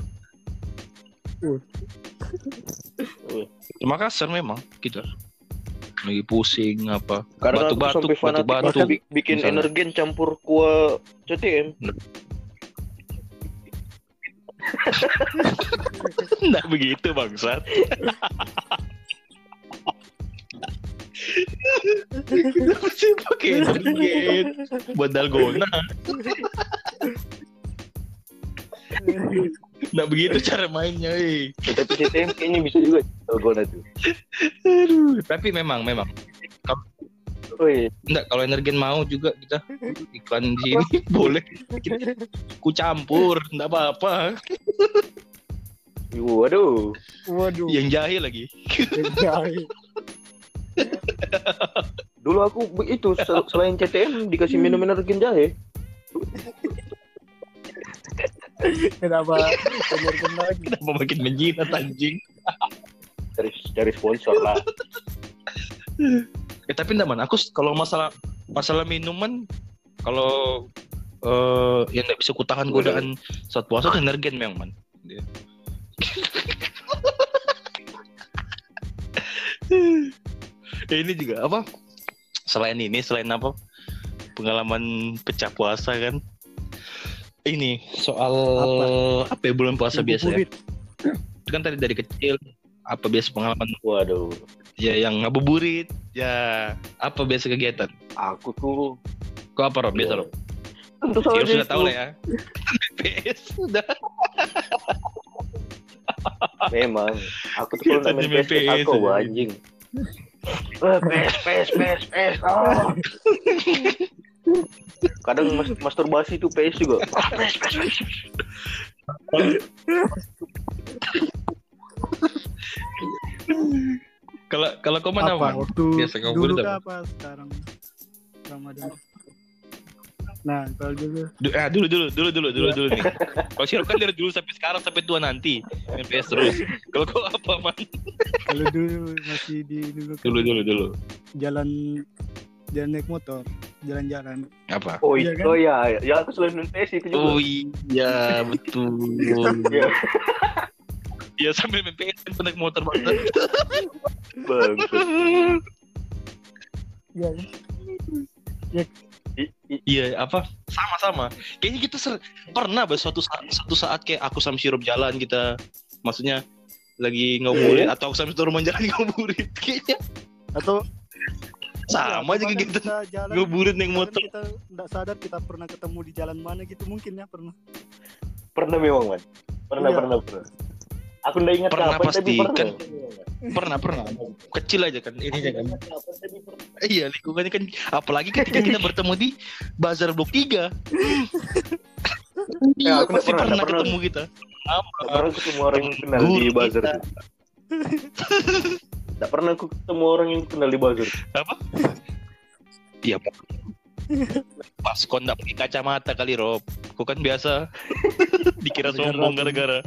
Makassar memang kita lagi pusing apa Karena Batu-batu, sampai fanatik batu-batu, bikin misalnya. energen campur kuah CTM. [laughs] Nggak begitu bangsat. [laughs] Kenapa sih pakai energen buat dalgona? [laughs] Nggak begitu cara mainnya, eh. Tapi CTM kayaknya bisa juga Dalgona tuh. Aduh, tapi memang memang Oh iya. enggak kalau energen mau juga kita iklan di sini [laughs] boleh. Ku campur, enggak apa-apa. Waduh. Waduh. Yang jahil lagi. Jahil. Dulu aku itu sel- selain CTM dikasih minum energen jahe. [laughs] Kenapa lagi? Kenapa makin menjilat anjing? [laughs] cari sponsor lah. Eh tapi enggak man, aku kalau masalah masalah minuman kalau eh yang nggak bisa kutahan godaan saat puasa kan energen memang man. [laughs] Eh, ini juga apa? Selain ini, selain apa? Pengalaman pecah puasa kan? Ini soal apa, ya bulan puasa biasa ya? Itu kan tadi dari kecil apa biasa pengalaman? Waduh, ya yang ngabuburit ya apa biasa kegiatan? Aku tuh kok apa Rob? Biasa Rob? Tentu ya saja sudah tahu lah ya. [laughs] BPS sudah. Memang, aku tuh kalau PS BPS aku aja. anjing. Eh, PS, PS, PS, [laughs] PS. ah. Kadang mas masturbasi tuh PS juga. Ah, PS, PS, PS. kalau kalau kau mana apa? Waktu Biasa dulu apa? apa? Sekarang Ramadan. Nah kalau dulu Du- ah, dulu dulu dulu dulu dulu dulu nih. Kalau Syirop kan dari dulu sampai sekarang sampai tua nanti. Main PS terus. Kalau kau apa man kalau dulu masih di dulu dulu dulu dulu. jalan jalan naik motor jalan-jalan. Apa? Oh Iya iya, kan? oh iya, ya aku selain main PS itu juga. oh iya betul. [laughs] Iya, ya sambil main PS kan naik motor banget. [laughs] Bang. iya I- i- Iya apa? Sama-sama. Kayaknya kita ser- pernah bah suatu saat suatu saat kayak aku sama Sirup jalan kita, maksudnya lagi ngabuburit atau aku sama Sirup jalan ngabuburit kayaknya. Atau sama aja Iya, kegiatan kita jalan ngabuburit naik kadang motor. kita nggak sadar kita pernah ketemu di jalan mana gitu mungkin ya pernah Pernah memang, man. Pernah, Iya. pernah, pernah. Aku nggak ingat Pernah kapan, pasti, tapi pernah. kan. Pernah pernah kecil aja kan ini kan. Iya lingkungannya kan apalagi ketika kita bertemu di bazar blok 3 Iya [laughs] Ya, aku pasti pernah, pernah, pernah. ketemu kita. Pernah ketemu orang yang kenal di buzzer. [laughs] Tidak pernah aku ketemu orang yang kenal di buzzer. Apa? Iya Pak. Pas kau nggak pakai kacamata kali Rob. Kau kan biasa [laughs] dikira sombong gara-gara.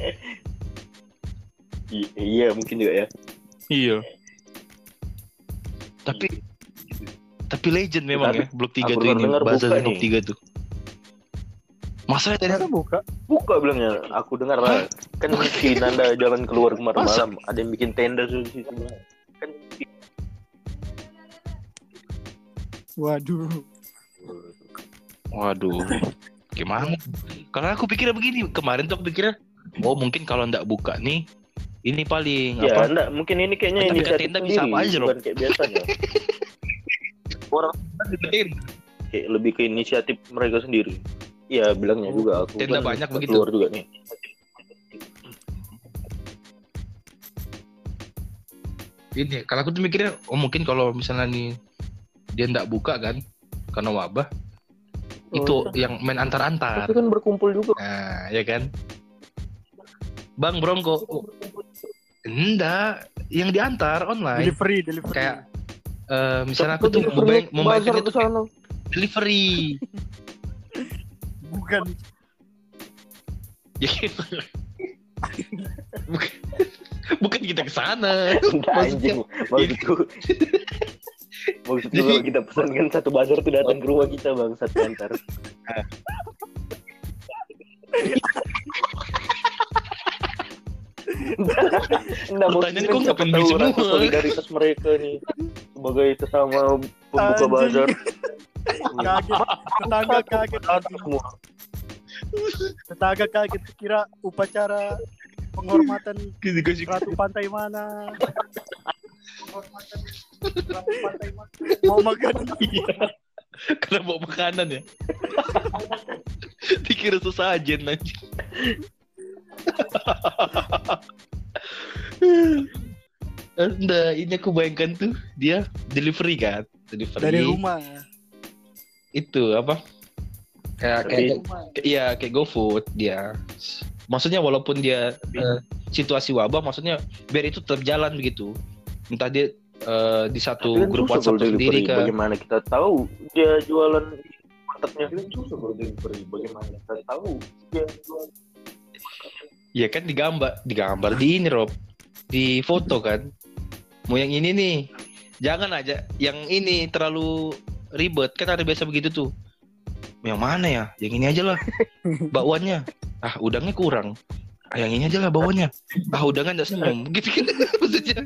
I- iya, mungkin juga ya. Iya. Tapi tapi legend memang Tapi ya Blok 3 aku tuh ini buka Blok nih. 3 tuh. Masalahnya tadi Masa buka Buka bilangnya, aku dengar lah. Kan si Nanda jalan keluar kemarin malam, ada yang bikin tenda di situ. Waduh Waduh. Gimana? Karena aku pikirnya begini, kemarin tuh aku pikirnya oh mungkin kalau ndak buka nih ini paling ya, apa? enggak, mungkin ini kayaknya Tapi inisiatif tenda bisa apa aja, bukan kayak biasanya. [laughs] Orang Dibedain. kayak lebih ke inisiatif mereka sendiri. Iya, bilangnya juga aku. Tenda kan banyak begitu. Keluar juga nih. Ini kalau aku tuh mikirnya oh mungkin kalau misalnya nih dia ndak buka kan karena wabah itu yang main antar-antar. Tapi kan berkumpul juga. Nah, ya kan? Bang Bronco. Enggak, yang diantar online. delivery delivery Kayak eh, misalnya aku tuh membayang, bazar membayangkan itu delivery. [laughs] bukan Ya, gitu. bukan, bukan kita ke sana. Maksudnya, anjing. Maksudku. Maksudku kalau kita pesankan satu bazar tuh datang ke rumah kita bang satu antar. Enggak mau Pertanyaan kok nggak tahu rasa solidaritas mereka nih sebagai sesama pembuka bazar. kaget tetangga kaget semua. tetangga kaget kira upacara penghormatan ratu pantai mana mau makan Iya. Karena bawa makanan ya. [laughs] Dikira sesajen aja. Enggak, ini aku bayangkan tuh dia delivery kan, delivery. dari rumah Itu apa? Kayak kayak iya kayak GoFood dia. Maksudnya walaupun dia eh, situasi wabah, maksudnya biar itu tetap jalan begitu. Entah dia eh, di satu Tapi kan grup WhatsApp sendiri kan. Bagaimana kita tahu dia jualan marketnya kan susah kalau delivery. Bagaimana kita tahu dia jualan Ya kan digambar, digambar di ini Rob, di foto kan. mau yang ini nih. Jangan aja yang ini terlalu ribet. Kan ada biasa begitu tuh. Yang mana ya? Yang ini aja lah. [laughs] Bakwannya. Ah, udangnya kurang. Ah, yang ini aja lah bawahnya. Ah, udangnya enggak seneng. Gitu kan. [laughs] Maksudnya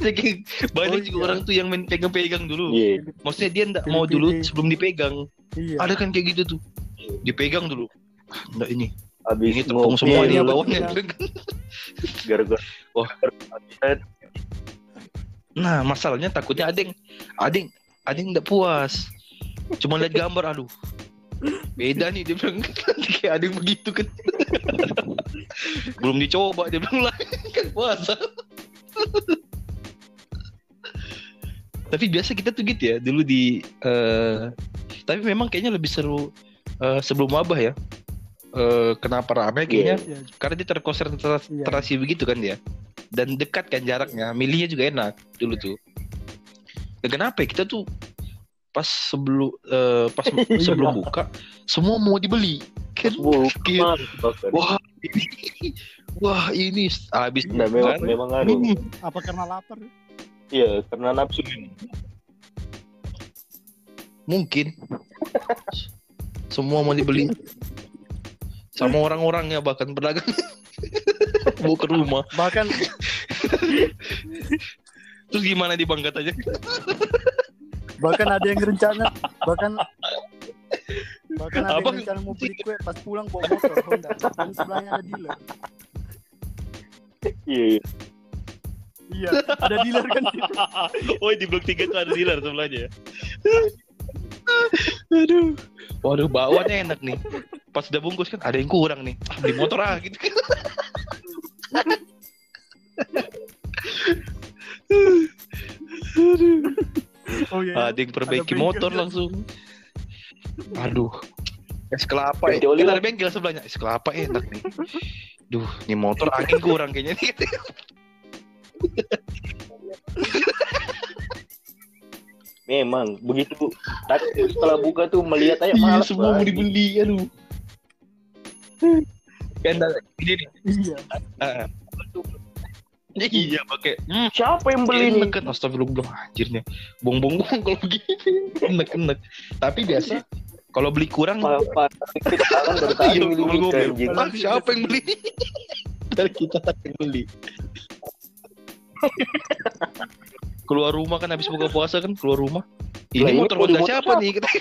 banyak yang- banyak juga iya. orang tuh yang main pegang-pegang dulu. Iya. Maksudnya dia enggak mau dulu sebelum dipegang. Iya. Ada kan kayak gitu tuh. Dipegang dulu. Ah, Enggak ini. Habis Ini tepung semua ini Iya, bawahnya. [laughs] gara-gara Wah. Nah, masalahnya takutnya yang ada yang enggak puas. Cuma lihat gambar, aduh. Beda nih dia bilang [laughs] kayak ada yang begitu kan. [laughs] Belum dicoba dia bilang lah [laughs] kan puasa. tapi biasa kita tuh gitu ya dulu di eh tapi memang kayaknya lebih seru eh, sebelum wabah ya. Eh kenapa ramai kayaknya Iya. karena dia terkonsentrasi begitu kan dia dan dekat kan jaraknya milihnya juga enak dulu tuh Dan kenapa ya kita tuh pas sebelum eh, pas [laughs] sebelum buka semua mau dibeli kan wah ini wah ini habis Nah, memang, kan? memang. Hmm, Apa karena lapar? Iya, karena nafsu. mungkin semua mau dibeli sama orang-orangnya bahkan pedagang [laughs] mau ke rumah Bahkan terus gimana dibangkat aja bahkan ada yang rencana bahkan bahkan ada Apa? yang rencana mau beli kue pas pulang bawa motor Honda dan sebelahnya ada dealer. Iya, iya. iya ada dealer kan oh di blok 3 tuh ada dealer sebelahnya. Ya? aduh. Waduh bawaannya enak nih. Pas udah bungkus kan ada yang kurang nih. Ah, beli motor ah gitu kan oh iya ada yang perbaiki Ada motor bengkel. langsung aduh es kelapa ya kan lah. ada bengkel sebelahnya es kelapa enak nih duh nih motor angin kurang kayaknya nih Memang begitu. Tadi setelah buka tuh melihat aja iya malas. semua mau dibeli aduh kan ada- ini nih iya ah. Iya pakai hmm, Siapa yang beli nih? enak kan astagfirullah anjirnya bong bong bong kalau begini enak enak tapi biasa kalau beli kurang Pak, tadi [laughs] Iya, siapa yang beli? Dari kita yang beli. Keluar rumah kan habis buka puasa kan keluar rumah. Ini Lah, ini motor Honda siapa? nih? Kita- [laughs]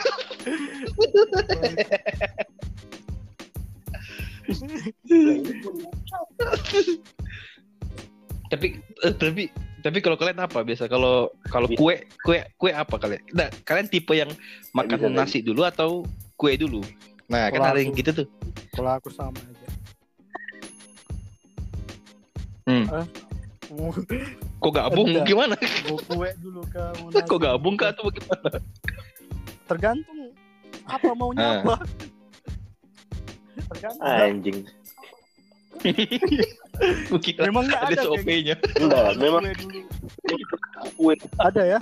tapi eh, tapi tapi kalau kalian apa biasa? Kalau kalau kue kue kue apa kalian? Nah kalian tipe yang makan nasi dulu atau kue dulu? Nah kan ada yang gitu tuh. kalau aku sama aja. Hmm. Ah, mau kok gabung Enggak. gimana? Mau kue dulu ke [laughs] mau nasi kok gabung kah atau bagaimana? Tergantung apa maunya Ah. apa [laughs] tergantung. Anjing. [laughs] Kira memang nggak ada SOP-nya Enggak, gitu. memang ada ya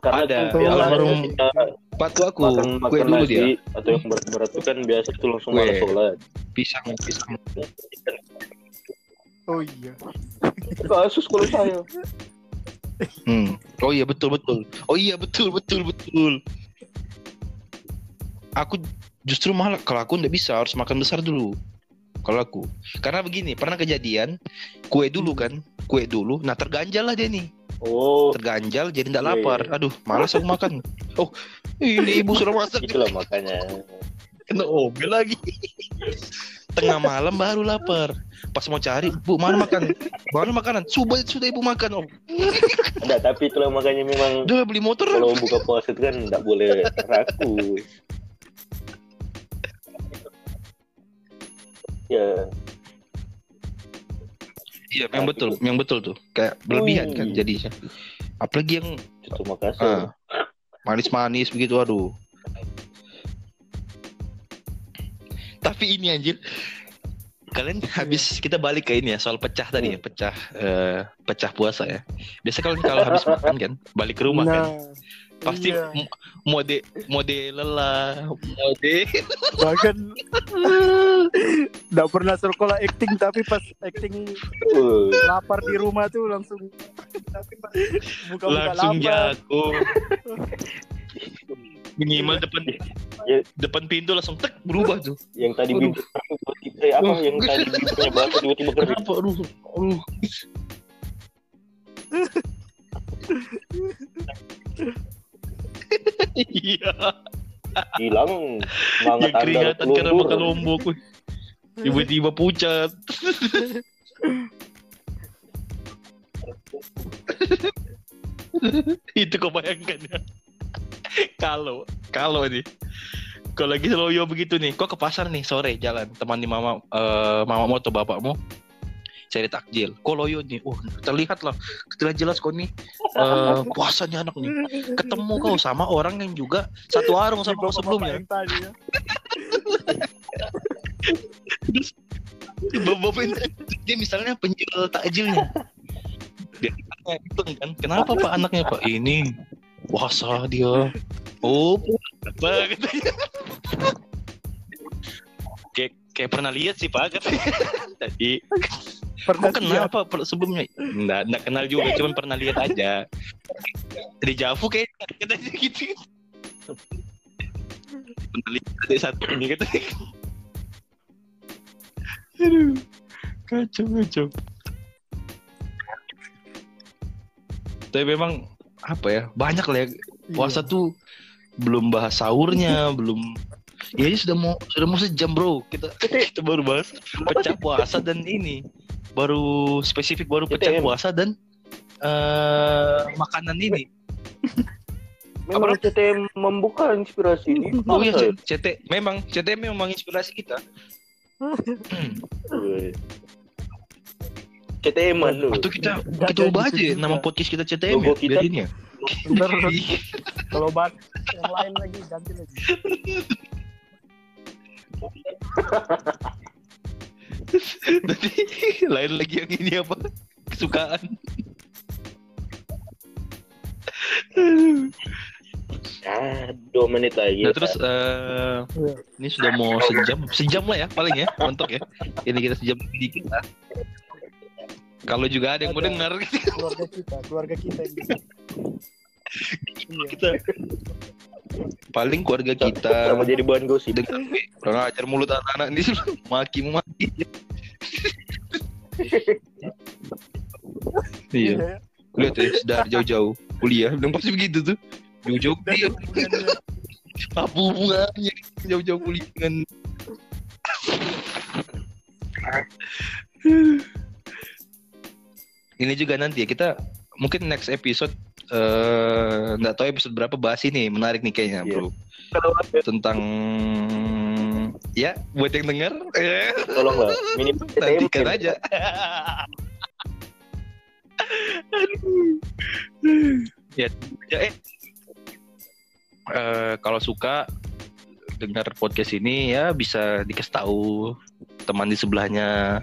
Karena Ada. Almarhum kita Patu aku makan, kue makan dulu nasi dia atau yang berat-berat itu kan biasa tuh langsung Kue. malas sholat. pisang pisang oh iya Kasus kalau saya. hmm. oh iya betul betul oh iya betul betul betul aku justru malah kalau aku nggak bisa harus makan besar dulu kalau aku. Karena begini pernah kejadian kue dulu kan kue dulu nah terganjal lah dia nih. Oh, terganjal jadi nggak Iya, lapar. iya. aduh malas aku makan. Oh ini ibu sudah masak. Itulah makanya. kena obel lagi. Tengah malam baru lapar. Pas mau cari bu mana makan? Mana makanan? Sudah sudah ibu makan. Oh. Enggak, tapi itulah makanya memang udah beli motor. kalau buka puasa itu kan enggak boleh ragu. Ya, iya yang betul yang betul tuh. Kayak berlebihan kan Hmm. jadinya. Apalagi yang itu makasih. ah, manis-manis begitu aduh. Tapi ini anjir. Kalian habis kita balik ke ini ya soal pecah tadi ya pecah eh, pecah puasa ya. Biasa kalian kalau habis [laughs] makan kan balik ke rumah kan? Nah pasti iya. mode mode lelah mode [laughs] bahkan Nggak pernah sekolah acting tapi pas acting lapar di rumah tuh langsung buka-buka Langsung lapar. jago. [laughs] Minimal depan Ya. depan pintu langsung tek berubah tuh. yang tadi bibir eh, apa yang tadi bibirnya basah tiba-tiba kering. Kenapa? Aduh, aduh. [laughs] Iya, Hilang. Semangat anda keringatan karena makan lombok. Tiba-tiba pucat. Itu kau bayangkan ya. Kalau, kalau ini, kalau lagi loyo begitu nih, kok ke pasar nih sore jalan, temani mama, eh, mamamu atau bapakmu, cari takjil. Kok loyo nih, oh terlihat lah, terlihat jelas kau nih eh, puasanya anak nih. Ketemu kau sama orang yang juga satu warung sama kau bapak-bapak sebelumnya. yang tadi ya. Bapak ini dia misalnya penjual takjilnya. Dia gitu kan, kenapa pak anaknya pak ini puasa dia. Oh, apa katanya. Kayak, pernah lihat sih pak katanya. [laughs] Tadi, Pernah kok kenapa per- sebelumnya? Nggak, nggak kenal juga, cuman pernah lihat aja. Di Javu kayak katanya gitu. Pernah lihat ada satu ini katanya. Aduh, kacau kacau. Tapi memang apa ya banyak lah ya puasa Iya. tuh belum bahas sahurnya belum ya ini sudah mau sudah mau sejam bro kita [laughs] kita baru bahas pecah puasa dan ini baru spesifik baru pecah puasa dan eh makanan ini [laughs] Memang CTM membuka inspirasi ini. [laughs] oh iya ya? CT memang CTM memang inspirasi kita. CTM man lu. atau kita kita ubah aja juga. nama podcast kita CTM ya Logo kita. ya Ntar kalau bahas yang lain lagi ganti lagi. [laughs] Nanti lain lagi yang ini apa kesukaan Ah, dua menit lagi. Nah terus eh ini sudah mau sejam, sejam lah ya paling ya, mentok ya. Ini kita sejam sedikit lah. Kalau juga ada yang mau dengar Keluarga kita, keluarga kita yang [laughs] bisa. Iya. kita, paling keluarga kita sama jadi bahan gosip. dengar gue, kurang ajar mulut anak-anak ini [laughs] maki maki. iya, lihat ya, sudah jauh-jauh kuliah, dan pasti begitu tuh. Jauh-jauh kuliah, hubungannya apa hubungannya jauh-jauh kuliah dengan ini juga nanti ya kita mungkin next episode eh nggak tahu episode berapa bahas ini. Menarik nih kayaknya bro. Tentang ya buat yang dengar Tolonglah, minim CTM. [laughs] nantikan aja. [laughs] Ya, ya eh. Eh, kalau suka dengar podcast ini ya bisa dikasih tahu teman di sebelahnya